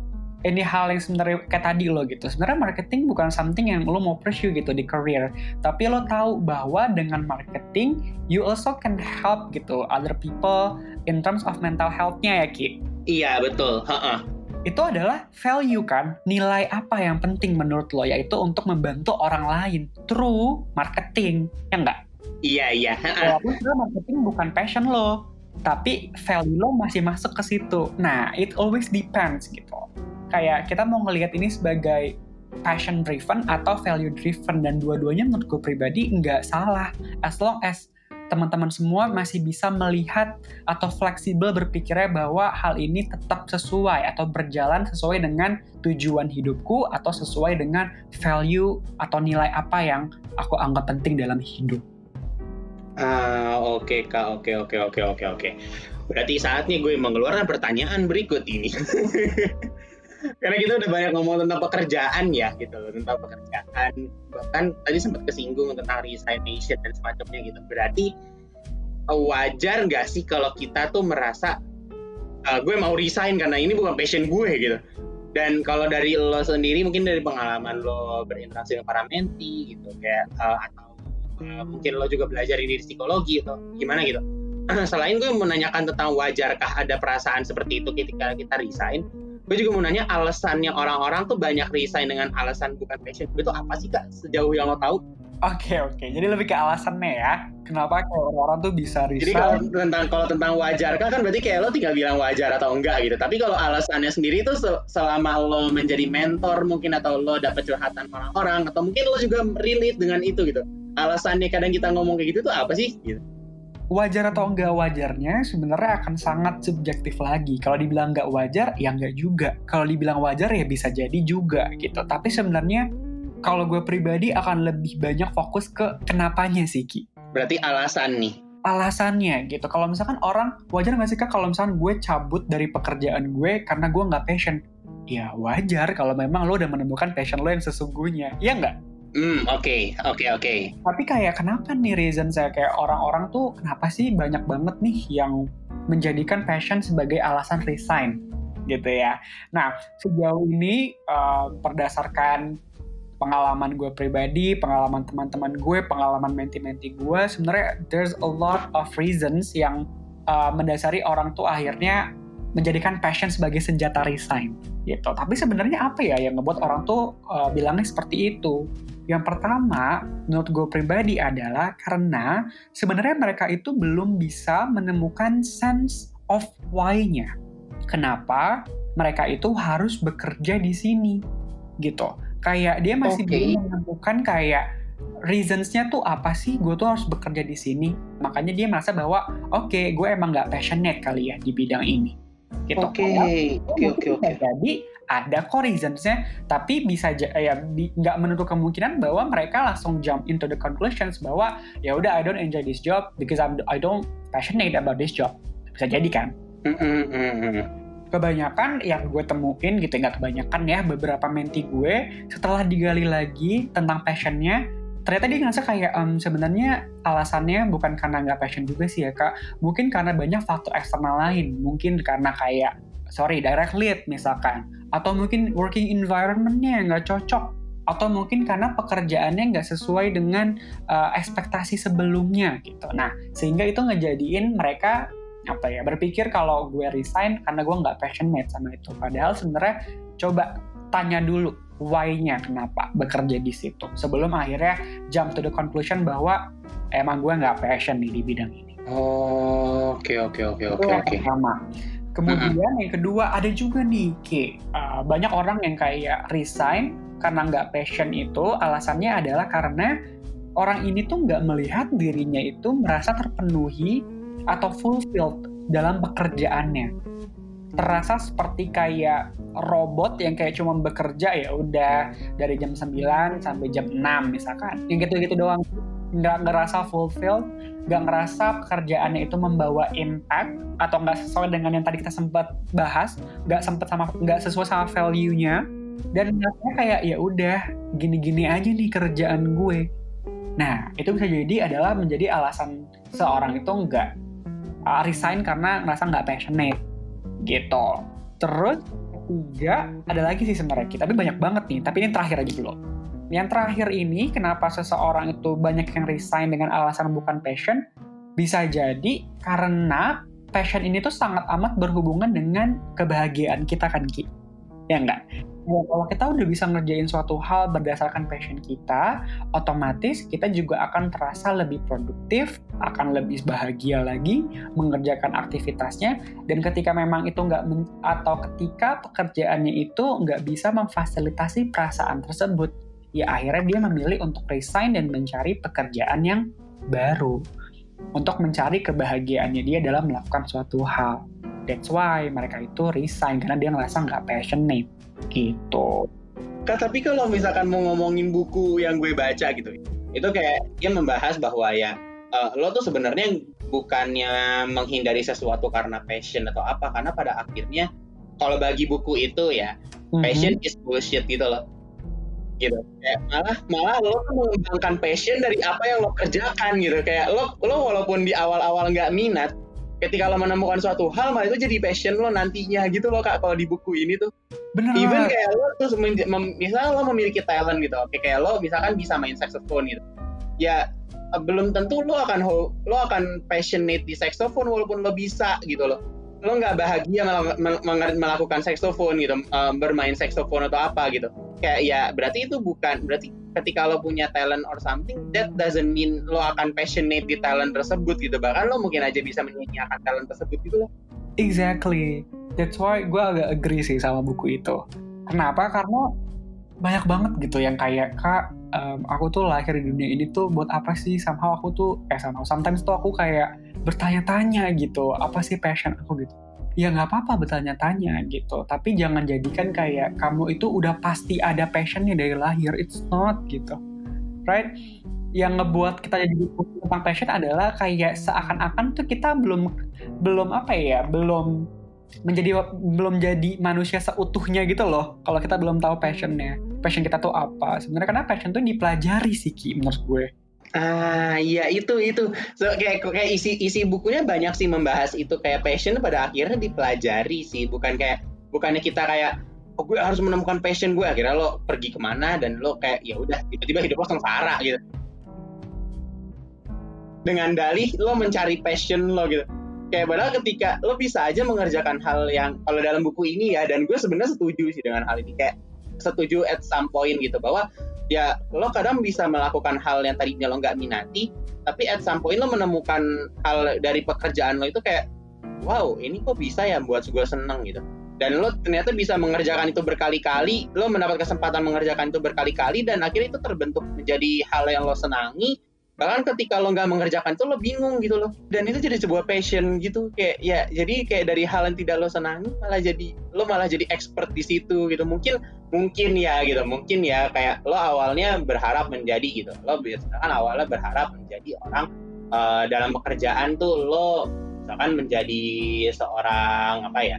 ini hal yang sebenarnya kayak tadi lo gitu. Sebenarnya marketing bukan something yang lo mau pursue gitu di career, tapi lo tahu bahwa dengan marketing you also can help gitu other people in terms of mental health-nya ya Ki. Iya betul. Ha-ha. Itu adalah value kan, nilai apa yang penting menurut lo yaitu untuk membantu orang lain through marketing, ya enggak? Iya iya. Walaupun sebenarnya marketing bukan passion lo, tapi value lo masih masuk ke situ. Nah, it always depends gitu. Kayak kita mau ngelihat ini sebagai passion driven atau value driven dan dua-duanya menurut gue pribadi nggak salah as long as teman-teman semua masih bisa melihat atau fleksibel berpikirnya bahwa hal ini tetap sesuai atau berjalan sesuai dengan tujuan hidupku atau sesuai dengan value atau nilai apa yang aku anggap penting dalam hidup. Ah, oke okay, Kak. Oke, okay, oke, okay, oke, oke, oke. Berarti saatnya gue mengeluarkan pertanyaan berikut ini. Karena kita udah banyak ngomong tentang pekerjaan ya, gitu tentang pekerjaan. Bahkan tadi sempat kesinggung tentang resignation dan semacamnya gitu. Berarti eh, wajar nggak sih kalau kita tuh merasa uh, gue mau resign karena ini bukan passion gue gitu. Dan kalau dari lo sendiri, mungkin dari pengalaman lo berinteraksi dengan para menti gitu, kayak uh, atau uh, mungkin lo juga belajar ini di psikologi atau gimana gitu. Selain gue menanyakan tentang wajarkah ada perasaan seperti itu ketika kita resign, gue juga mau nanya alasannya orang-orang tuh banyak resign dengan alasan bukan passion. Itu apa sih kak sejauh yang lo tahu? Oke okay, oke, okay. jadi lebih ke alasannya ya. Kenapa kalau orang-orang tuh bisa resign? Jadi kalau tentang kalau tentang wajar kan berarti kayak lo tinggal bilang wajar atau enggak gitu. Tapi kalau alasannya sendiri itu selama lo menjadi mentor mungkin atau lo dapet curhatan orang-orang atau mungkin lo juga relate dengan itu gitu alasannya kadang kita ngomong kayak gitu tuh apa sih gitu wajar atau enggak wajarnya sebenarnya akan sangat subjektif lagi. Kalau dibilang enggak wajar, ya enggak juga. Kalau dibilang wajar ya bisa jadi juga gitu. Tapi sebenarnya kalau gue pribadi akan lebih banyak fokus ke kenapanya sih Ki. Berarti alasan nih. Alasannya gitu. Kalau misalkan orang wajar nggak sih kak kalau misalkan gue cabut dari pekerjaan gue karena gue nggak passion? Ya wajar kalau memang lo udah menemukan passion lo yang sesungguhnya. Iya nggak? Hmm, oke, okay, oke, okay, oke. Okay. Tapi kayak kenapa nih reason saya kayak orang-orang tuh kenapa sih banyak banget nih yang menjadikan passion sebagai alasan resign gitu ya. Nah, sejauh ini uh, berdasarkan pengalaman gue pribadi, pengalaman teman-teman gue, pengalaman menti-menti gue, sebenarnya there's a lot of reasons yang uh, mendasari orang tuh akhirnya menjadikan passion sebagai senjata resign gitu. Tapi sebenarnya apa ya yang ngebuat orang tuh uh, bilangnya seperti itu? Yang pertama, menurut gue pribadi adalah karena sebenarnya mereka itu belum bisa menemukan sense of why-nya. Kenapa mereka itu harus bekerja di sini gitu. Kayak dia masih okay. belum menemukan kayak reasons-nya tuh apa sih gue tuh harus bekerja di sini. Makanya dia merasa bahwa oke okay, gue emang gak passionate kali ya di bidang ini gitu. Oke, oke, oke, oke. Jadi ada kok reasons-nya, tapi bisa ya nggak menutup kemungkinan bahwa mereka langsung jump into the conclusions bahwa ya udah I don't enjoy this job because I'm I don't passionate about this job. Bisa jadi kan? Kebanyakan yang gue temuin gitu nggak kebanyakan ya beberapa menti gue setelah digali lagi tentang passionnya ternyata dia ngerasa kayak um, sebenarnya alasannya bukan karena nggak passion juga sih ya kak mungkin karena banyak faktor eksternal lain mungkin karena kayak sorry direct lead misalkan atau mungkin working environmentnya nggak cocok atau mungkin karena pekerjaannya nggak sesuai dengan uh, ekspektasi sebelumnya gitu nah sehingga itu ngejadiin mereka apa ya berpikir kalau gue resign karena gue nggak passionate sama itu padahal sebenarnya coba tanya dulu why-nya kenapa bekerja di situ sebelum akhirnya jump to the conclusion bahwa emang gue nggak passion nih di bidang ini. Oh, oke oke oke oke oke. Sama. Kemudian uh-huh. yang kedua ada juga nih, Ki, uh, banyak orang yang kayak resign karena nggak passion itu alasannya adalah karena orang ini tuh nggak melihat dirinya itu merasa terpenuhi atau fulfilled dalam pekerjaannya terasa seperti kayak robot yang kayak cuma bekerja ya udah dari jam 9 sampai jam 6 misalkan. Yang gitu-gitu doang. Nggak ngerasa fulfilled, nggak ngerasa pekerjaannya itu membawa impact atau nggak sesuai dengan yang tadi kita sempat bahas, nggak sempat sama nggak sesuai sama value-nya dan rasanya kayak ya udah gini-gini aja nih kerjaan gue. Nah, itu bisa jadi adalah menjadi alasan seorang itu nggak uh, resign karena ngerasa nggak passionate gitu. Terus ketiga ada lagi sih sebenarnya, tapi banyak banget nih. Tapi ini terakhir aja dulu. Yang terakhir ini kenapa seseorang itu banyak yang resign dengan alasan bukan passion? Bisa jadi karena passion ini tuh sangat amat berhubungan dengan kebahagiaan kita kan Ki. Ya enggak? Ya, kalau kita udah bisa ngerjain suatu hal berdasarkan passion kita, otomatis kita juga akan terasa lebih produktif, akan lebih bahagia lagi mengerjakan aktivitasnya, dan ketika memang itu nggak atau ketika pekerjaannya itu nggak bisa memfasilitasi perasaan tersebut, ya akhirnya dia memilih untuk resign dan mencari pekerjaan yang baru untuk mencari kebahagiaannya dia dalam melakukan suatu hal. That's why mereka itu resign karena dia ngerasa nggak passionate gitu. Kak, tapi kalau misalkan mau ngomongin buku yang gue baca gitu, itu kayak dia membahas bahwa ya uh, lo tuh sebenarnya bukannya menghindari sesuatu karena passion atau apa, karena pada akhirnya kalau bagi buku itu ya mm-hmm. passion is bullshit gitu loh gitu. Kayak malah malah lo tuh mengembangkan passion dari apa yang lo kerjakan gitu. Kayak lo lo walaupun di awal-awal nggak minat ketika lo menemukan suatu hal malah itu jadi passion lo nantinya gitu loh kak kalau di buku ini tuh. Bener. Even kayak lo tuh misalnya lo memiliki talent gitu oke kayak lo misalkan bisa main saxophone gitu. Ya eh, belum tentu lo akan lo akan passionate di saxophone walaupun lo bisa gitu loh. Lo nggak bahagia melakukan saxophone gitu uh, bermain saxophone atau apa gitu kayak ya berarti itu bukan berarti ketika lo punya talent or something that doesn't mean lo akan passionate di talent tersebut gitu. Bahkan lo mungkin aja bisa menyanyiakan talent tersebut gitu loh. Exactly. That's why gue agak agree sih sama buku itu. Kenapa? Karena banyak banget gitu yang kayak kak um, aku tuh lahir di dunia ini tuh buat apa sih? Somehow aku tuh eh somehow sometimes tuh aku kayak bertanya-tanya gitu apa sih passion aku? gitu ya nggak apa-apa bertanya-tanya gitu. Tapi jangan jadikan kayak kamu itu udah pasti ada passionnya dari lahir. It's not gitu. Right? Yang ngebuat kita jadi tentang passion adalah kayak seakan-akan tuh kita belum belum apa ya belum menjadi belum jadi manusia seutuhnya gitu loh. Kalau kita belum tahu passionnya. Passion kita tuh apa? Sebenarnya karena passion tuh dipelajari sih Ki menurut gue Ah iya itu itu. So, kayak kayak isi isi bukunya banyak sih membahas itu kayak passion pada akhirnya dipelajari sih. Bukan kayak bukannya kita kayak oh gue harus menemukan passion gue akhirnya lo pergi ke mana dan lo kayak ya udah tiba-tiba hidup lo sengsara gitu. Dengan dalih lo mencari passion lo gitu. Kayak padahal ketika lo bisa aja mengerjakan hal yang kalau dalam buku ini ya dan gue sebenarnya setuju sih dengan hal ini. Kayak setuju at some point gitu bahwa ya lo kadang bisa melakukan hal yang tadinya lo nggak minati tapi at some point lo menemukan hal dari pekerjaan lo itu kayak wow ini kok bisa ya buat gue seneng gitu. Dan lo ternyata bisa mengerjakan itu berkali-kali lo mendapat kesempatan mengerjakan itu berkali-kali dan akhirnya itu terbentuk menjadi hal yang lo senangi bahkan ketika lo nggak mengerjakan itu lo bingung gitu loh. Dan itu jadi sebuah passion gitu. Kayak ya jadi kayak dari hal yang tidak lo senangi malah jadi lo malah jadi expert di situ gitu. Mungkin mungkin ya gitu. Mungkin ya kayak lo awalnya berharap menjadi gitu. Lo kan awalnya berharap menjadi orang uh, dalam pekerjaan tuh lo misalkan menjadi seorang apa ya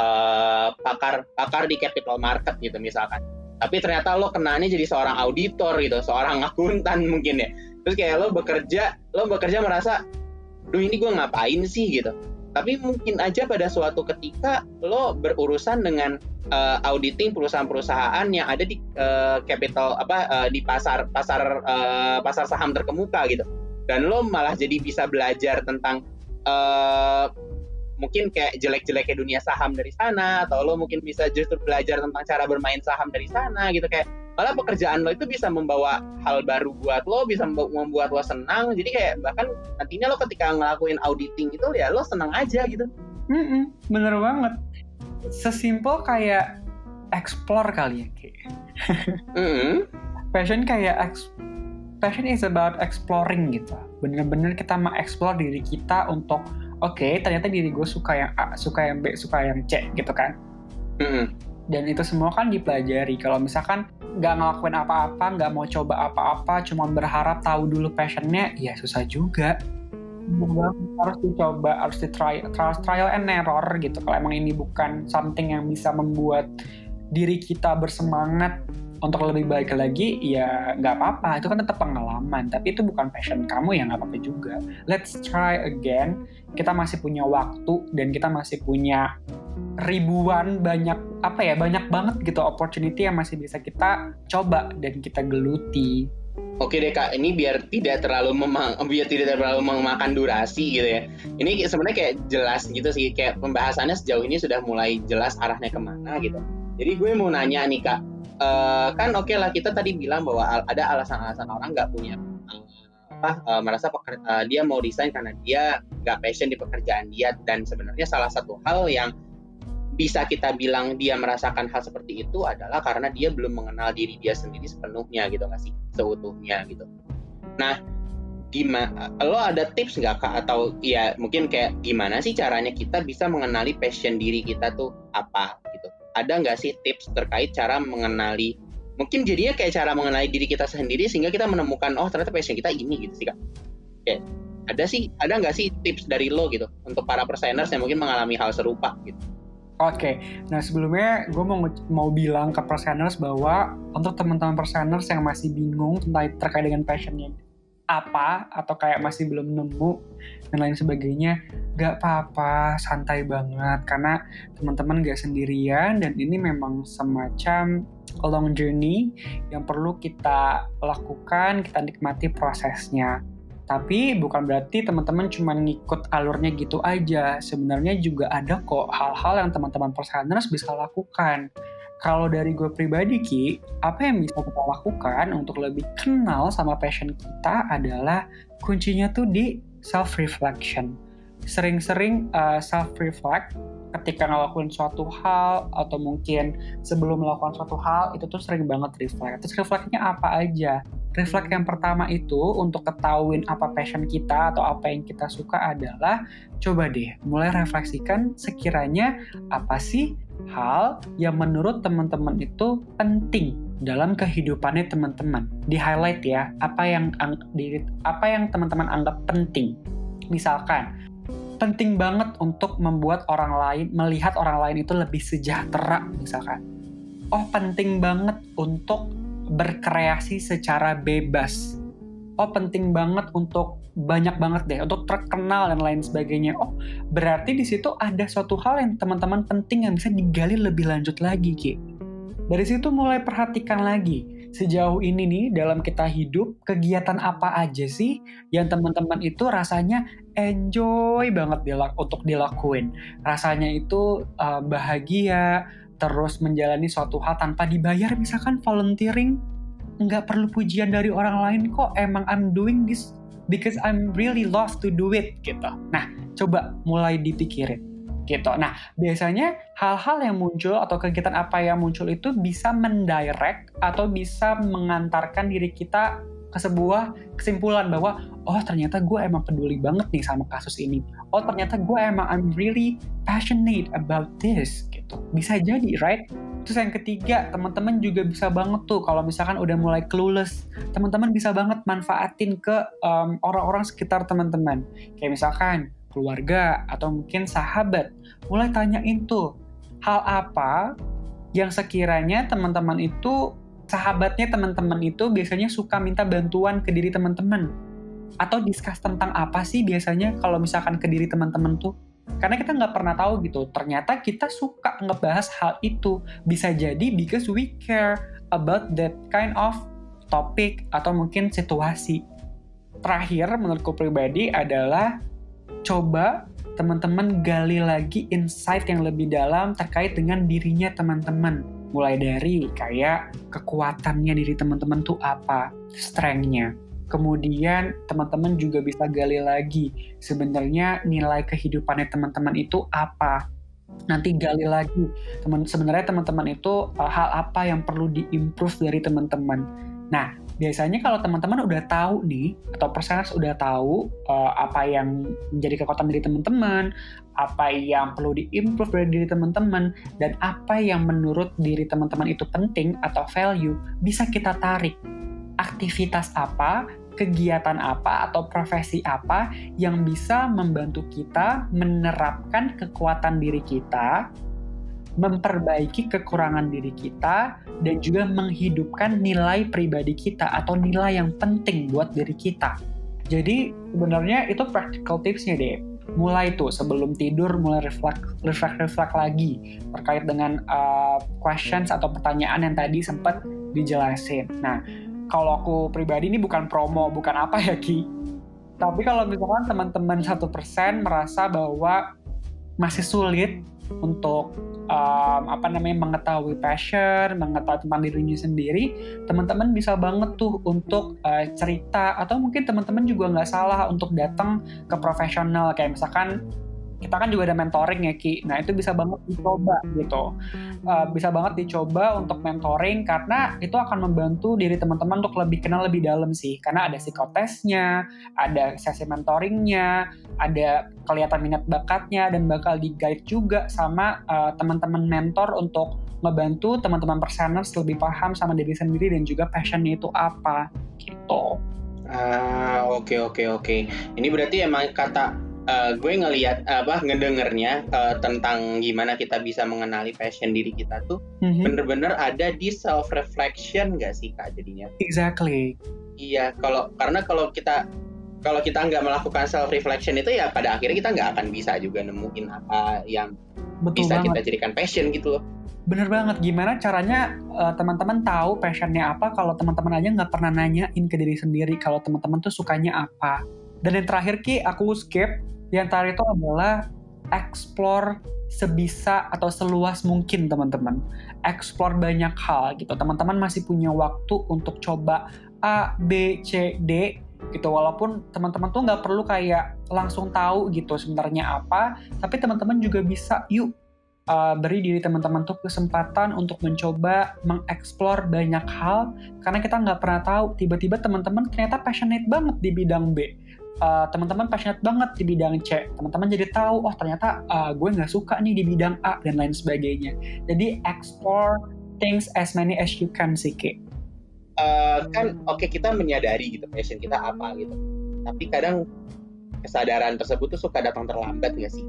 uh, pakar pakar di capital market gitu misalkan. Tapi ternyata lo kenanya jadi seorang auditor gitu seorang akuntan mungkin ya terus kayak lo bekerja lo bekerja merasa duh ini gue ngapain sih? gitu. Tapi mungkin aja pada suatu ketika lo berurusan dengan uh, auditing perusahaan-perusahaan yang ada di uh, capital apa uh, di pasar pasar uh, pasar saham terkemuka gitu. Dan lo malah jadi bisa belajar tentang uh, mungkin kayak jelek-jeleknya dunia saham dari sana atau lo mungkin bisa justru belajar tentang cara bermain saham dari sana gitu. Kayak malah pekerjaan lo itu bisa membawa hal baru buat lo bisa membuat lo senang. Jadi kayak bahkan nantinya lo ketika ngelakuin auditing itu ya lo senang aja gitu. Mm -mm, bener banget. Sesimpel kayak explore kali ya kayak mm -hmm. passion kayak passion is about exploring gitu. Bener-bener kita mengeksplor diri kita untuk oke okay, ternyata diri gue suka yang A suka yang B suka yang C gitu kan. Mm-mm. dan itu semua kan dipelajari. Kalau misalkan nggak ngelakuin apa-apa nggak mau coba apa-apa cuma berharap tahu dulu passionnya ya susah juga. Harus dicoba harus di try trial, trial and error gitu. Kalau emang ini bukan something yang bisa membuat diri kita bersemangat untuk lebih baik lagi ya nggak apa-apa. Itu kan tetap pengalaman. Tapi itu bukan passion kamu ya nggak apa-apa juga. Let's try again. Kita masih punya waktu dan kita masih punya ribuan banyak apa ya banyak banget gitu opportunity yang masih bisa kita coba dan kita geluti. Oke deh kak, ini biar tidak terlalu memang, biar tidak terlalu memakan durasi gitu ya. Ini sebenarnya kayak jelas gitu sih, kayak pembahasannya sejauh ini sudah mulai jelas arahnya ke mana gitu. Jadi gue mau nanya nih kak, uh, kan oke okay lah kita tadi bilang bahwa ada alasan-alasan orang nggak punya uh, apa uh, merasa uh, dia mau resign karena dia nggak passion di pekerjaan dia. Dan sebenarnya salah satu hal yang bisa kita bilang dia merasakan hal seperti itu adalah karena dia belum mengenal diri dia sendiri sepenuhnya gitu nggak sih? Seutuhnya gitu. Nah gimana lo ada tips nggak kak? Atau ya mungkin kayak gimana sih caranya kita bisa mengenali passion diri kita tuh apa ada nggak sih tips terkait cara mengenali? Mungkin jadinya kayak cara mengenali diri kita sendiri sehingga kita menemukan oh ternyata passion kita ini gitu sih kak. Kayak ada sih ada nggak sih tips dari lo gitu untuk para perseners yang mungkin mengalami hal serupa gitu? Oke, okay. nah sebelumnya gue mau mau bilang ke perseners bahwa untuk teman-teman perseners yang masih bingung tentang terkait dengan passionnya apa atau kayak masih belum nemu dan lain sebagainya, gak apa-apa, santai banget karena teman-teman gak sendirian dan ini memang semacam long journey yang perlu kita lakukan, kita nikmati prosesnya. Tapi bukan berarti teman-teman cuma ngikut alurnya gitu aja. Sebenarnya juga ada kok hal-hal yang teman-teman perseners bisa lakukan. Kalau dari gue pribadi Ki, apa yang bisa kita lakukan untuk lebih kenal sama passion kita adalah kuncinya tuh di self reflection. Sering-sering uh, self reflect ketika ngelakuin suatu hal atau mungkin sebelum melakukan suatu hal itu tuh sering banget reflect. Terus reflectnya apa aja? Reflect yang pertama itu untuk ketahuin apa passion kita atau apa yang kita suka adalah coba deh mulai refleksikan sekiranya apa sih hal yang menurut teman-teman itu penting dalam kehidupannya teman-teman. Di highlight ya, apa yang apa yang teman-teman anggap penting. Misalkan penting banget untuk membuat orang lain melihat orang lain itu lebih sejahtera misalkan oh penting banget untuk berkreasi secara bebas. Oh penting banget untuk banyak banget deh untuk terkenal dan lain sebagainya. Oh berarti di situ ada suatu hal yang teman-teman penting yang bisa digali lebih lanjut lagi Ki. Dari situ mulai perhatikan lagi sejauh ini nih dalam kita hidup kegiatan apa aja sih yang teman-teman itu rasanya enjoy banget dilak untuk dilakuin. Rasanya itu uh, bahagia, terus menjalani suatu hal tanpa dibayar, misalkan volunteering, nggak perlu pujian dari orang lain kok. Emang I'm doing this because I'm really love to do it gitu. Nah, coba mulai dipikirin gitu. Nah, biasanya hal-hal yang muncul atau kegiatan apa yang muncul itu bisa mendirect atau bisa mengantarkan diri kita ke sebuah kesimpulan bahwa oh ternyata gue emang peduli banget nih sama kasus ini. Oh ternyata gue emang I'm really passionate about this. Bisa jadi, right? Terus yang ketiga, teman-teman juga bisa banget tuh kalau misalkan udah mulai clueless, teman-teman bisa banget manfaatin ke um, orang-orang sekitar teman-teman. Kayak misalkan keluarga atau mungkin sahabat. Mulai tanyain tuh hal apa yang sekiranya teman-teman itu sahabatnya teman-teman itu biasanya suka minta bantuan ke diri teman-teman atau discuss tentang apa sih biasanya kalau misalkan ke diri teman-teman tuh karena kita nggak pernah tahu gitu ternyata kita suka ngebahas hal itu. Bisa jadi because we care about that kind of topic atau mungkin situasi. Terakhir menurutku pribadi adalah coba teman-teman gali lagi insight yang lebih dalam terkait dengan dirinya teman-teman. Mulai dari kayak kekuatannya diri teman-teman tuh apa, strength-nya. Kemudian teman-teman juga bisa gali lagi sebenarnya nilai kehidupannya teman-teman itu apa. Nanti gali lagi teman sebenarnya teman-teman itu uh, hal apa yang perlu diimprove dari teman-teman. Nah, biasanya kalau teman-teman udah tahu nih atau persenas udah tahu uh, apa yang menjadi kekuatan diri teman-teman, apa yang perlu diimprove dari diri teman-teman dan apa yang menurut diri teman-teman itu penting atau value bisa kita tarik aktivitas apa kegiatan apa atau profesi apa yang bisa membantu kita menerapkan kekuatan diri kita memperbaiki kekurangan diri kita dan juga menghidupkan nilai pribadi kita atau nilai yang penting buat diri kita. Jadi sebenarnya itu practical tipsnya deh. Mulai tuh sebelum tidur mulai reflect reflect lagi terkait dengan uh, questions atau pertanyaan yang tadi sempat dijelasin. Nah, kalau aku pribadi ini bukan promo, bukan apa ya Ki. Tapi kalau misalkan teman-teman satu persen merasa bahwa masih sulit untuk um, apa namanya mengetahui passion, mengetahui tentang dirinya sendiri, teman-teman bisa banget tuh untuk uh, cerita atau mungkin teman-teman juga nggak salah untuk datang ke profesional kayak misalkan kita kan juga ada mentoring ya Ki. Nah itu bisa banget dicoba gitu. Uh, bisa banget dicoba untuk mentoring karena itu akan membantu diri teman-teman untuk lebih kenal lebih dalam sih. Karena ada psikotesnya, ada sesi mentoringnya, ada kelihatan minat bakatnya dan bakal di guide juga sama uh, teman-teman mentor untuk ngebantu teman-teman perseners lebih paham sama diri sendiri dan juga passionnya itu apa gitu. Ah oke okay, oke okay, oke. Okay. Ini berarti emang kata uh, gue ngelihat apa ngedengernya uh, tentang gimana kita bisa mengenali passion diri kita tuh mm-hmm. bener-bener ada di self reflection gak sih kak jadinya? Exactly. Iya kalau karena kalau kita kalau kita nggak melakukan self reflection itu ya pada akhirnya kita nggak akan bisa juga nemuin apa yang Betul bisa banget. kita jadikan passion gitu loh. Bener banget. Gimana caranya uh, teman-teman tahu passionnya apa kalau teman-teman aja nggak pernah nanyain ke diri sendiri kalau teman-teman tuh sukanya apa. Dan yang terakhir Ki, aku skip yang terakhir itu adalah explore sebisa atau seluas mungkin teman-teman. Explore banyak hal gitu. Teman-teman masih punya waktu untuk coba A, B, C, D gitu. Walaupun teman-teman tuh nggak perlu kayak langsung tahu gitu sebenarnya apa, tapi teman-teman juga bisa yuk uh, beri diri teman-teman tuh kesempatan untuk mencoba mengeksplor banyak hal karena kita nggak pernah tahu tiba-tiba teman-teman ternyata passionate banget di bidang B uh, teman-teman passionate banget di bidang C, teman-teman jadi tahu, oh ternyata uh, gue nggak suka nih di bidang A dan lain sebagainya. Jadi explore things as many as you can sih, Ki. Uh, kan oke okay, kita menyadari gitu passion kita apa gitu. Tapi kadang kesadaran tersebut tuh suka datang terlambat nggak sih?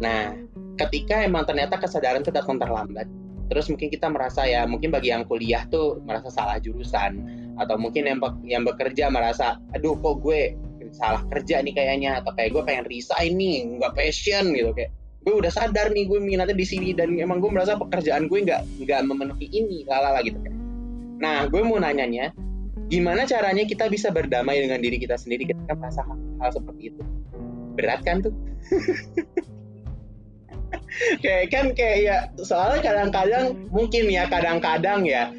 Nah, ketika emang ternyata kesadaran itu datang terlambat, terus mungkin kita merasa ya mungkin bagi yang kuliah tuh merasa salah jurusan atau mungkin yang yang bekerja merasa aduh kok gue salah kerja nih kayaknya atau kayak gue pengen resign nih nggak passion gitu kayak gue udah sadar nih gue minatnya di sini dan emang gue merasa pekerjaan gue nggak nggak memenuhi ini lalala gitu kan nah gue mau nanyanya gimana caranya kita bisa berdamai dengan diri kita sendiri ketika merasa hal, hal seperti itu? Berat kan tuh? Kayak kan kayak ya soalnya kadang-kadang mungkin ya kadang-kadang ya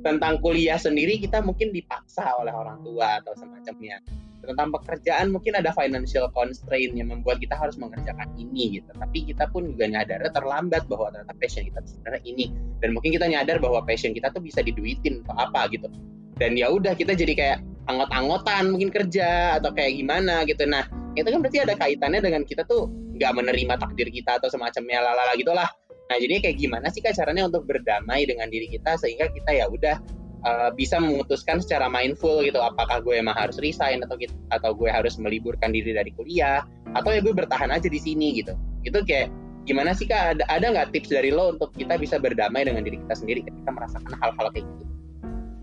tentang kuliah sendiri kita mungkin dipaksa oleh orang tua atau semacamnya tentang pekerjaan mungkin ada financial constraint yang membuat kita harus mengerjakan ini gitu. Tapi kita pun juga nyadar terlambat bahwa ternyata passion kita sebenarnya ini. Dan mungkin kita nyadar bahwa passion kita tuh bisa diduitin atau apa gitu. Dan ya udah kita jadi kayak anggot-anggotan mungkin kerja atau kayak gimana gitu. Nah itu kan berarti ada kaitannya dengan kita tuh nggak menerima takdir kita atau semacamnya lalala gitulah. Nah jadi kayak gimana sih kak caranya untuk berdamai dengan diri kita sehingga kita ya udah uh, bisa memutuskan secara mindful gitu apakah gue emang harus resign atau gitu, atau gue harus meliburkan diri dari kuliah atau ya gue bertahan aja di sini gitu itu kayak gimana sih kak ada ada nggak tips dari lo untuk kita bisa berdamai dengan diri kita sendiri ketika merasakan hal-hal kayak gitu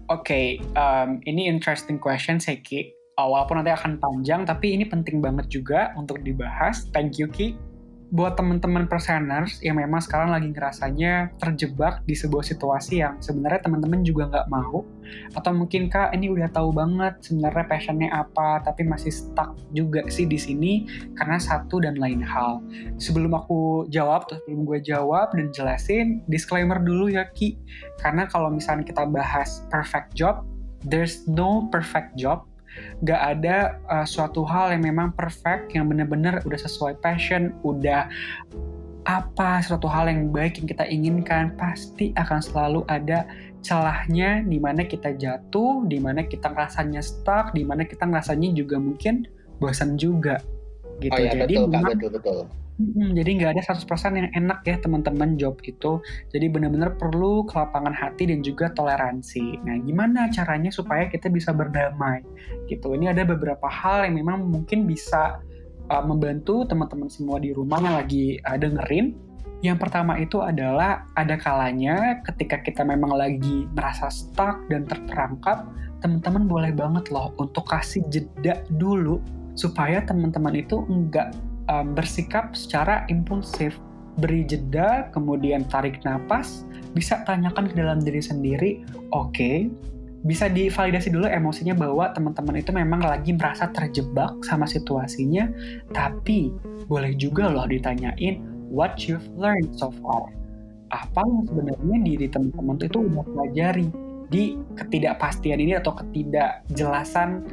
Oke, okay, um, ini interesting question, Seki. Walaupun nanti akan panjang, tapi ini penting banget juga untuk dibahas. Thank you, Ki buat teman-teman perseners yang memang sekarang lagi ngerasanya terjebak di sebuah situasi yang sebenarnya teman-teman juga nggak mau. Atau mungkin kak ini udah tahu banget sebenarnya passionnya apa tapi masih stuck juga sih di sini karena satu dan lain hal. Sebelum aku jawab terus sebelum gue jawab dan jelasin disclaimer dulu ya Ki. Karena kalau misalnya kita bahas perfect job there's no perfect job gak ada uh, suatu hal yang memang perfect yang bener-bener udah sesuai passion udah apa suatu hal yang baik yang kita inginkan, pasti akan selalu ada celahnya di mana kita jatuh, di mana kita ngerasanya stuck, di mana kita ngerasanya juga mungkin bosan juga gitu. Oh ya, Jadi betul, Kak, memang betul, betul. Mm, jadi nggak ada 100% yang enak ya teman-teman job itu. Jadi benar-benar perlu kelapangan hati dan juga toleransi. Nah, gimana caranya supaya kita bisa berdamai? Gitu. Ini ada beberapa hal yang memang mungkin bisa uh, membantu teman-teman semua di rumah yang lagi uh, dengerin. Yang pertama itu adalah ada kalanya ketika kita memang lagi merasa stuck dan terperangkap, teman-teman boleh banget loh untuk kasih jeda dulu supaya teman-teman itu enggak um, bersikap secara impulsif, beri jeda, kemudian tarik napas, bisa tanyakan ke dalam diri sendiri, oke, okay, bisa divalidasi dulu emosinya bahwa teman-teman itu memang lagi merasa terjebak sama situasinya, tapi boleh juga loh ditanyain what you've learned so far. Apa yang sebenarnya diri teman-teman itu udah pelajari? Di ketidakpastian ini atau ketidakjelasan,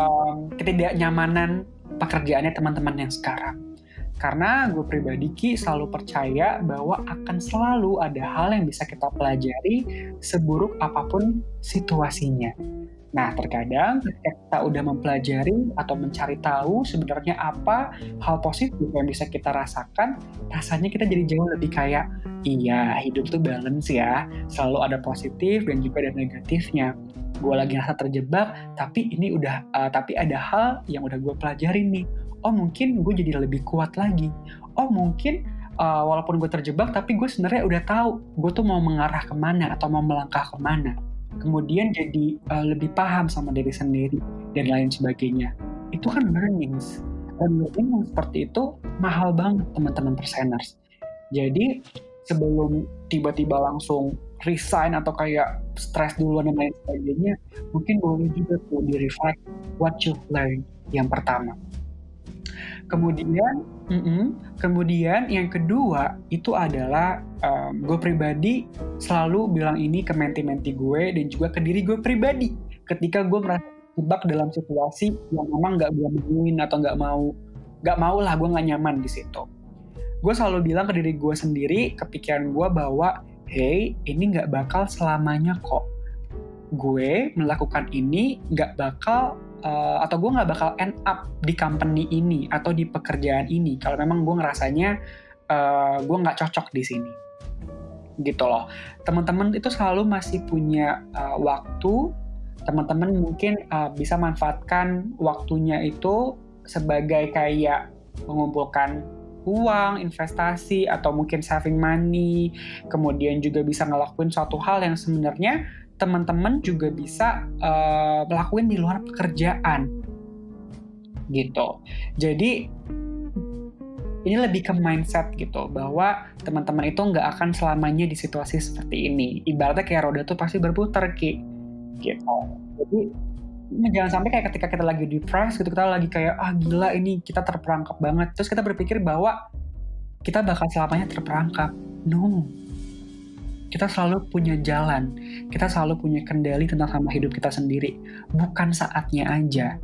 um, ketidaknyamanan pekerjaannya teman-teman yang sekarang. Karena gue pribadi Ki selalu percaya bahwa akan selalu ada hal yang bisa kita pelajari seburuk apa pun situasinya. Nah, terkadang ketika kita udah mempelajari atau mencari tahu sebenarnya apa hal positif yang bisa kita rasakan, rasanya kita jadi jauh lebih kayak, iya hidup tuh balance ya, selalu ada positif dan juga ada negatifnya. Gue lagi ngerasa terjebak tapi ini udah uh, tapi ada hal yang udah gue pelajarin nih. Oh mungkin gue jadi lebih kuat lagi. Oh mungkin uh, walaupun gue terjebak tapi gue sebenarnya udah tahu gue tuh mau mengarah ke mana atau mau melangkah ke mana kemudian jadi uh, lebih paham sama diri sendiri dan lain sebagainya. Itu kan learnings. Dan learning yang seperti itu mahal banget teman-teman perseners jadi sebelum tiba-tiba langsung resign atau kayak stres duluan dan lain sebagainya, mungkin boleh juga tuh di reflect what you learn yang pertama. Kemudian, mm -mm, kemudian yang kedua itu adalah um, gue pribadi selalu bilang ini ke menti-menti gue dan juga ke diri gue pribadi ketika gue merasa terjebak dalam situasi yang memang nggak gue mauin atau nggak mau nggak mau lah gue nggak nyaman di situ. Gue selalu bilang ke diri gue sendiri, kepikiran gue bahwa hey, ini nggak bakal selamanya kok. Gue melakukan ini nggak bakal uh, atau gue nggak bakal end up di company ini atau di pekerjaan ini. Kalau memang gue ngerasanya uh, gue nggak cocok di sini. Gitu loh. Teman-teman itu selalu masih punya uh, waktu. Teman-teman mungkin uh, bisa manfaatkan waktunya itu sebagai kayak mengumpulkan uang, investasi, atau mungkin saving money, kemudian juga bisa ngelakuin suatu hal yang sebenarnya teman-teman juga bisa uh, melakukan di luar pekerjaan. Gitu. Jadi ini lebih ke mindset gitu bahwa teman-teman itu nggak akan selamanya di situasi seperti ini. Ibaratnya kayak roda tuh pasti berputar ki gitu. Jadi jangan sampai kayak ketika kita lagi di press gitu kita lagi kayak ah gila ini kita terperangkap banget terus kita berpikir bahwa kita bakal selamanya terperangkap no kita selalu punya jalan. Kita selalu punya kendali tentang sama hidup kita sendiri. Bukan saatnya aja.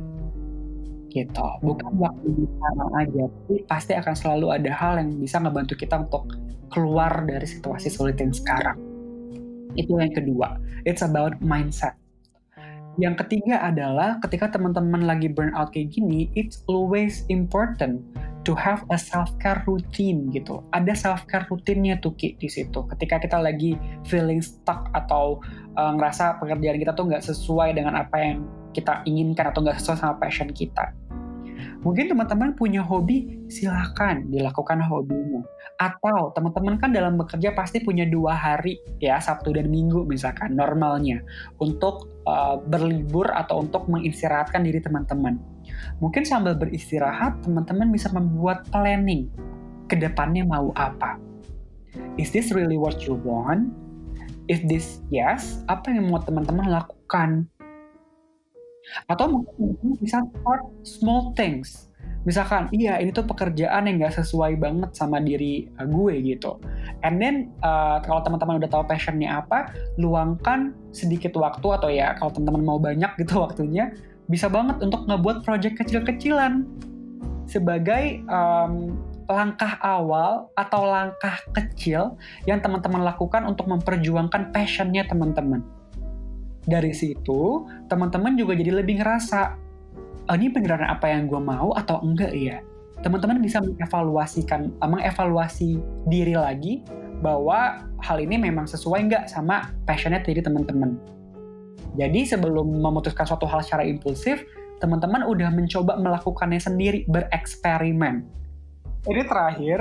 Gitu. Bukan waktu sekarang aja. Tapi pasti akan selalu ada hal yang bisa ngebantu kita untuk keluar dari situasi sulit yang sekarang. Itu yang kedua. It's about mindset. Yang ketiga adalah ketika teman-teman lagi burnout kayak gini, it's always important to have a self-care routine gitu. Ada self-care rutinnya tuh Ki di situ. Ketika kita lagi feeling stuck atau uh, ngerasa pekerjaan kita tuh nggak sesuai dengan apa yang kita inginkan atau nggak sesuai sama passion kita. Mungkin teman-teman punya hobi, silahkan dilakukan hobinya. Atau teman-teman kan dalam bekerja pasti punya dua hari ya, Sabtu dan Minggu misalkan, normalnya. Untuk uh, berlibur atau untuk mengistirahatkan diri teman-teman. Mungkin sambil beristirahat, teman-teman bisa membuat planning ke depannya mau apa. Is this really what you want? If this yes, apa yang mau teman-teman lakukan? Atau mungkin bisa start small things. Misalkan, iya ini tuh pekerjaan yang gak sesuai banget sama diri uh, gue gitu. And then uh, kalau teman-teman udah tahu passionnya apa, luangkan sedikit waktu atau ya kalau teman-teman mau banyak gitu waktunya, bisa banget untuk ngebuat project kecil-kecilan sebagai um, langkah awal atau langkah kecil yang teman-teman lakukan untuk memperjuangkan passionnya teman-teman. Dari situ, teman-teman juga jadi lebih ngerasa, oh, ini beneran apa yang gue mau atau enggak ya? Teman-teman bisa mengevaluasikan, mengevaluasi diri lagi bahwa hal ini memang sesuai nggak sama passionnya dari teman-teman. Jadi sebelum memutuskan suatu hal secara impulsif, teman-teman udah mencoba melakukannya sendiri, bereksperimen. Ini terakhir,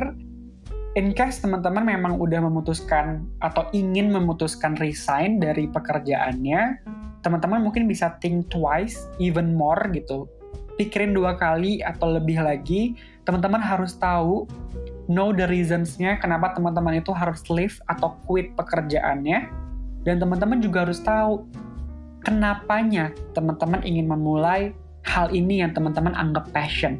in case teman-teman memang udah memutuskan atau ingin memutuskan resign dari pekerjaannya, teman-teman mungkin bisa think twice, even more gitu. Pikirin dua kali atau lebih lagi, teman-teman harus tahu know the reasons-nya kenapa teman-teman itu harus leave atau quit pekerjaannya. Dan teman-teman juga harus tahu kenapanya teman-teman ingin memulai hal ini yang teman-teman anggap passion.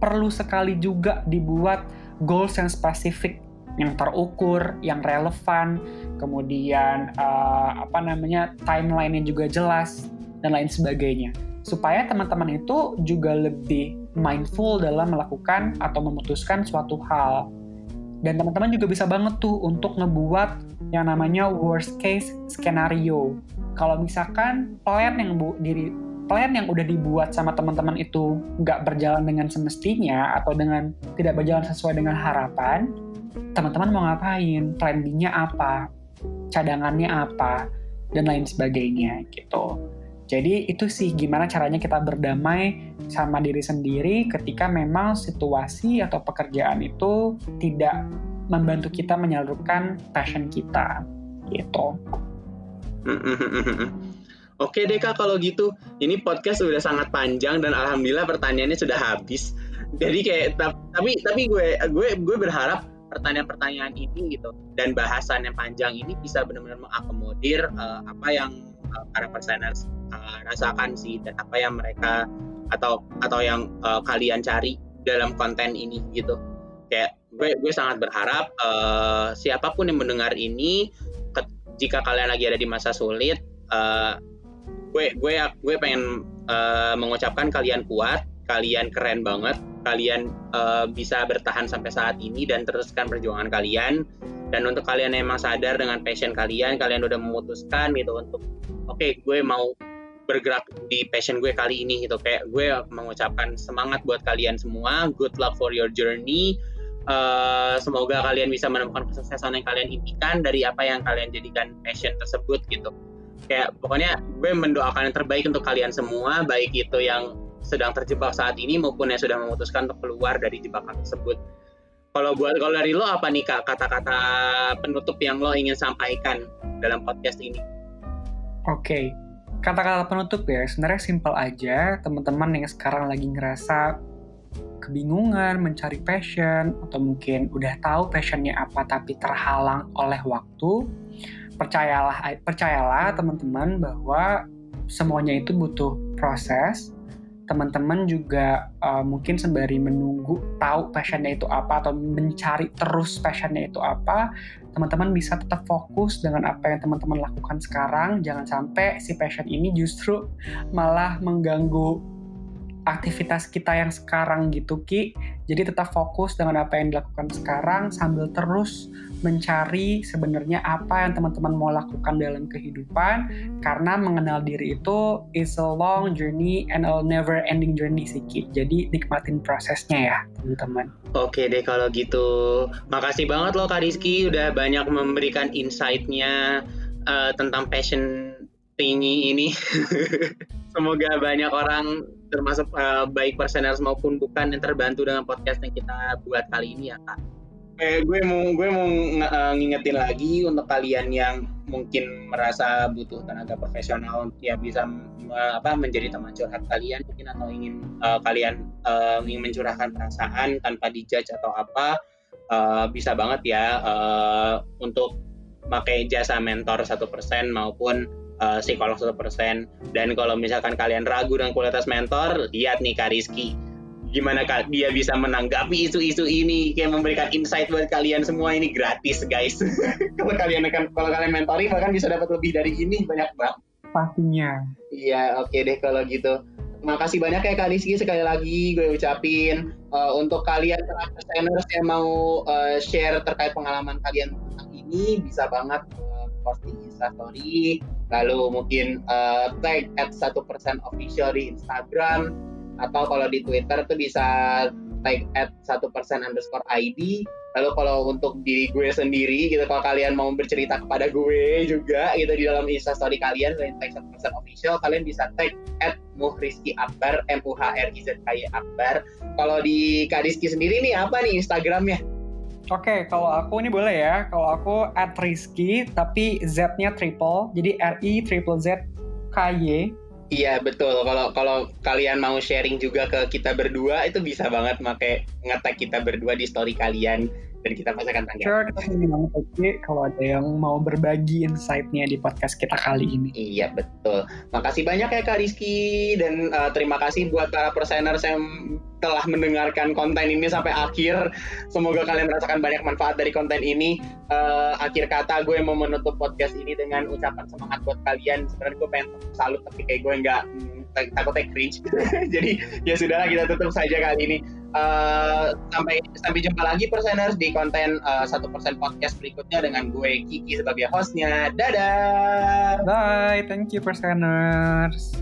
Perlu sekali juga dibuat goals yang spesifik, yang terukur, yang relevan, kemudian uh, apa namanya timeline yang juga jelas dan lain sebagainya. Supaya teman-teman itu juga lebih mindful dalam melakukan atau memutuskan suatu hal. Dan teman-teman juga bisa banget tuh untuk ngebuat yang namanya worst case scenario. Kalau misalkan plan yang bu diri plan yang udah dibuat sama teman-teman itu nggak berjalan dengan semestinya atau dengan tidak berjalan sesuai dengan harapan, teman-teman mau ngapain? B-nya apa? Cadangannya apa? Dan lain sebagainya gitu. Jadi itu sih gimana caranya kita berdamai sama diri sendiri ketika memang situasi atau pekerjaan itu tidak membantu kita menyalurkan passion kita gitu. Oke deh kak kalau gitu ini podcast sudah sangat panjang dan alhamdulillah pertanyaannya sudah habis. Jadi kayak tapi tapi gue gue gue berharap pertanyaan-pertanyaan ini gitu dan bahasan yang panjang ini bisa benar-benar mengakomodir uh, apa yang uh, para perseners uh, rasakan sih dan apa yang mereka atau atau yang uh, kalian cari dalam konten ini gitu kayak gue gue sangat berharap uh, siapa pun yang mendengar ini jika kalian lagi ada di masa sulit uh, gue gue gue pengen uh, mengucapkan kalian kuat kalian keren banget kalian uh, bisa bertahan sampai saat ini dan teruskan perjuangan kalian. Dan untuk kalian yang emang sadar dengan passion kalian kalian udah memutuskan gitu untuk oke okay, gue mau bergerak di passion gue kali ini gitu. Kayak gue mengucapkan semangat buat kalian semua. Good luck for your journey uh, semoga kalian bisa menemukan kesuksesan yang kalian impikan dari apa yang kalian jadikan passion tersebut gitu. Kayak pokoknya gue mendoakan yang terbaik untuk kalian semua baik itu yang sedang terjebak saat ini maupun yang sudah memutuskan untuk keluar dari jebakan tersebut. Kalau buat kalau dari lo apa nih kak kata-kata penutup yang lo ingin sampaikan dalam podcast ini? Oke okay kata-kata penutup ya sebenarnya simpel aja. Teman-teman yang sekarang lagi ngerasa kebingungan mencari passion atau mungkin udah tahu passionnya apa tapi terhalang oleh waktu percayalah percayalah teman-teman bahwa semuanya itu butuh proses. Teman-teman juga uh, mungkin sembari menunggu tahu passionnya itu apa atau mencari terus passionnya itu apa teman-teman bisa tetap fokus dengan apa yang teman-teman lakukan sekarang. Jangan sampai si passion ini justru malah mengganggu aktivitas kita yang sekarang gitu Ki jadi tetap fokus dengan apa yang dilakukan sekarang sambil terus mencari sebenarnya apa yang teman-teman mau lakukan dalam kehidupan karena mengenal diri itu is a long journey and a never ending journey sih Ki. Jadi nikmatin prosesnya ya teman-teman. Oke deh kalau gitu. Makasih banget loh Kak Rizky udah banyak memberikan insight-nya uh, tentang passion tinggi ini. Semoga banyak orang termasuk uh, baik personers maupun bukan yang terbantu dengan podcast yang kita buat kali ini ya Kak eh, gue mau gue mau uh, ngingetin lagi untuk kalian yang mungkin merasa butuh tenaga profesional ya bisa uh, apa menjadi teman curhat kalian mungkin atau ingin uh, kalian uh, ingin mencurahkan perasaan tanpa dijudge atau apa uh, bisa banget ya uh, untuk pakai jasa mentor satu persen maupun uh, psikolog satu persen. Dan kalau misalkan kalian ragu dengan kualitas mentor lihat nih Kak Rizky. Gimana kak? Dia bisa menanggapi isu-isu ini kayak memberikan insight buat kalian semua. Ini gratis guys. Kalau kalian akan kalau kalian mentoring bahkan bisa dapat lebih dari ini. Banyak banget. Pastinya. Iya oke okay deh kalau gitu. Makasih banyak ya Kak Rizky. Sekali lagi gue ucapin uh, untuk kalian para yang mau uh, share terkait pengalaman kalian tentang ini bisa banget posting instastory lalu mungkin uh, tag at satu persen official di Instagram atau kalau di Twitter tuh bisa tag at satu persen underscore ID lalu kalau untuk diri gue sendiri gitu kalau kalian mau bercerita kepada gue juga gitu di dalam instastory kalian selain tag satu persen official kalian bisa tag at muhrizki akbar m u h r i z k y akbar. Kalau di Kak Rizky sendiri nih apa nih instagramnya Oke, kalau aku ini boleh ya. Kalau aku at Rizky, tapi Z-nya triple. Jadi R-I triple Z K-Y. Iya betul. Kalau kalau kalian mau sharing juga ke kita berdua itu bisa banget pakai ngetek kita berdua di story kalian dan kita pasti akan tanggapi. Sure, kita senang banget Oke, kalau ada yang mau berbagi insight-nya di podcast kita kali ini. Iya betul. Makasih banyak ya Kak Rizky dan uh, terima kasih buat para perseners yang telah mendengarkan konten ini sampai akhir. Semoga kalian merasakan banyak manfaat dari konten ini. Uh, akhir kata gue mau menutup podcast ini dengan ucapan semangat buat kalian. Sebenarnya gue pengen salut tapi kayak gue nggak mm, takutnya cringe. Jadi ya sudahlah kita tutup saja kali ini. Uh, sampai sampai jumpa lagi perseners di konten satu persen podcast berikutnya dengan gue Kiki sebagai hostnya. Dadah. Bye, thank you perseners.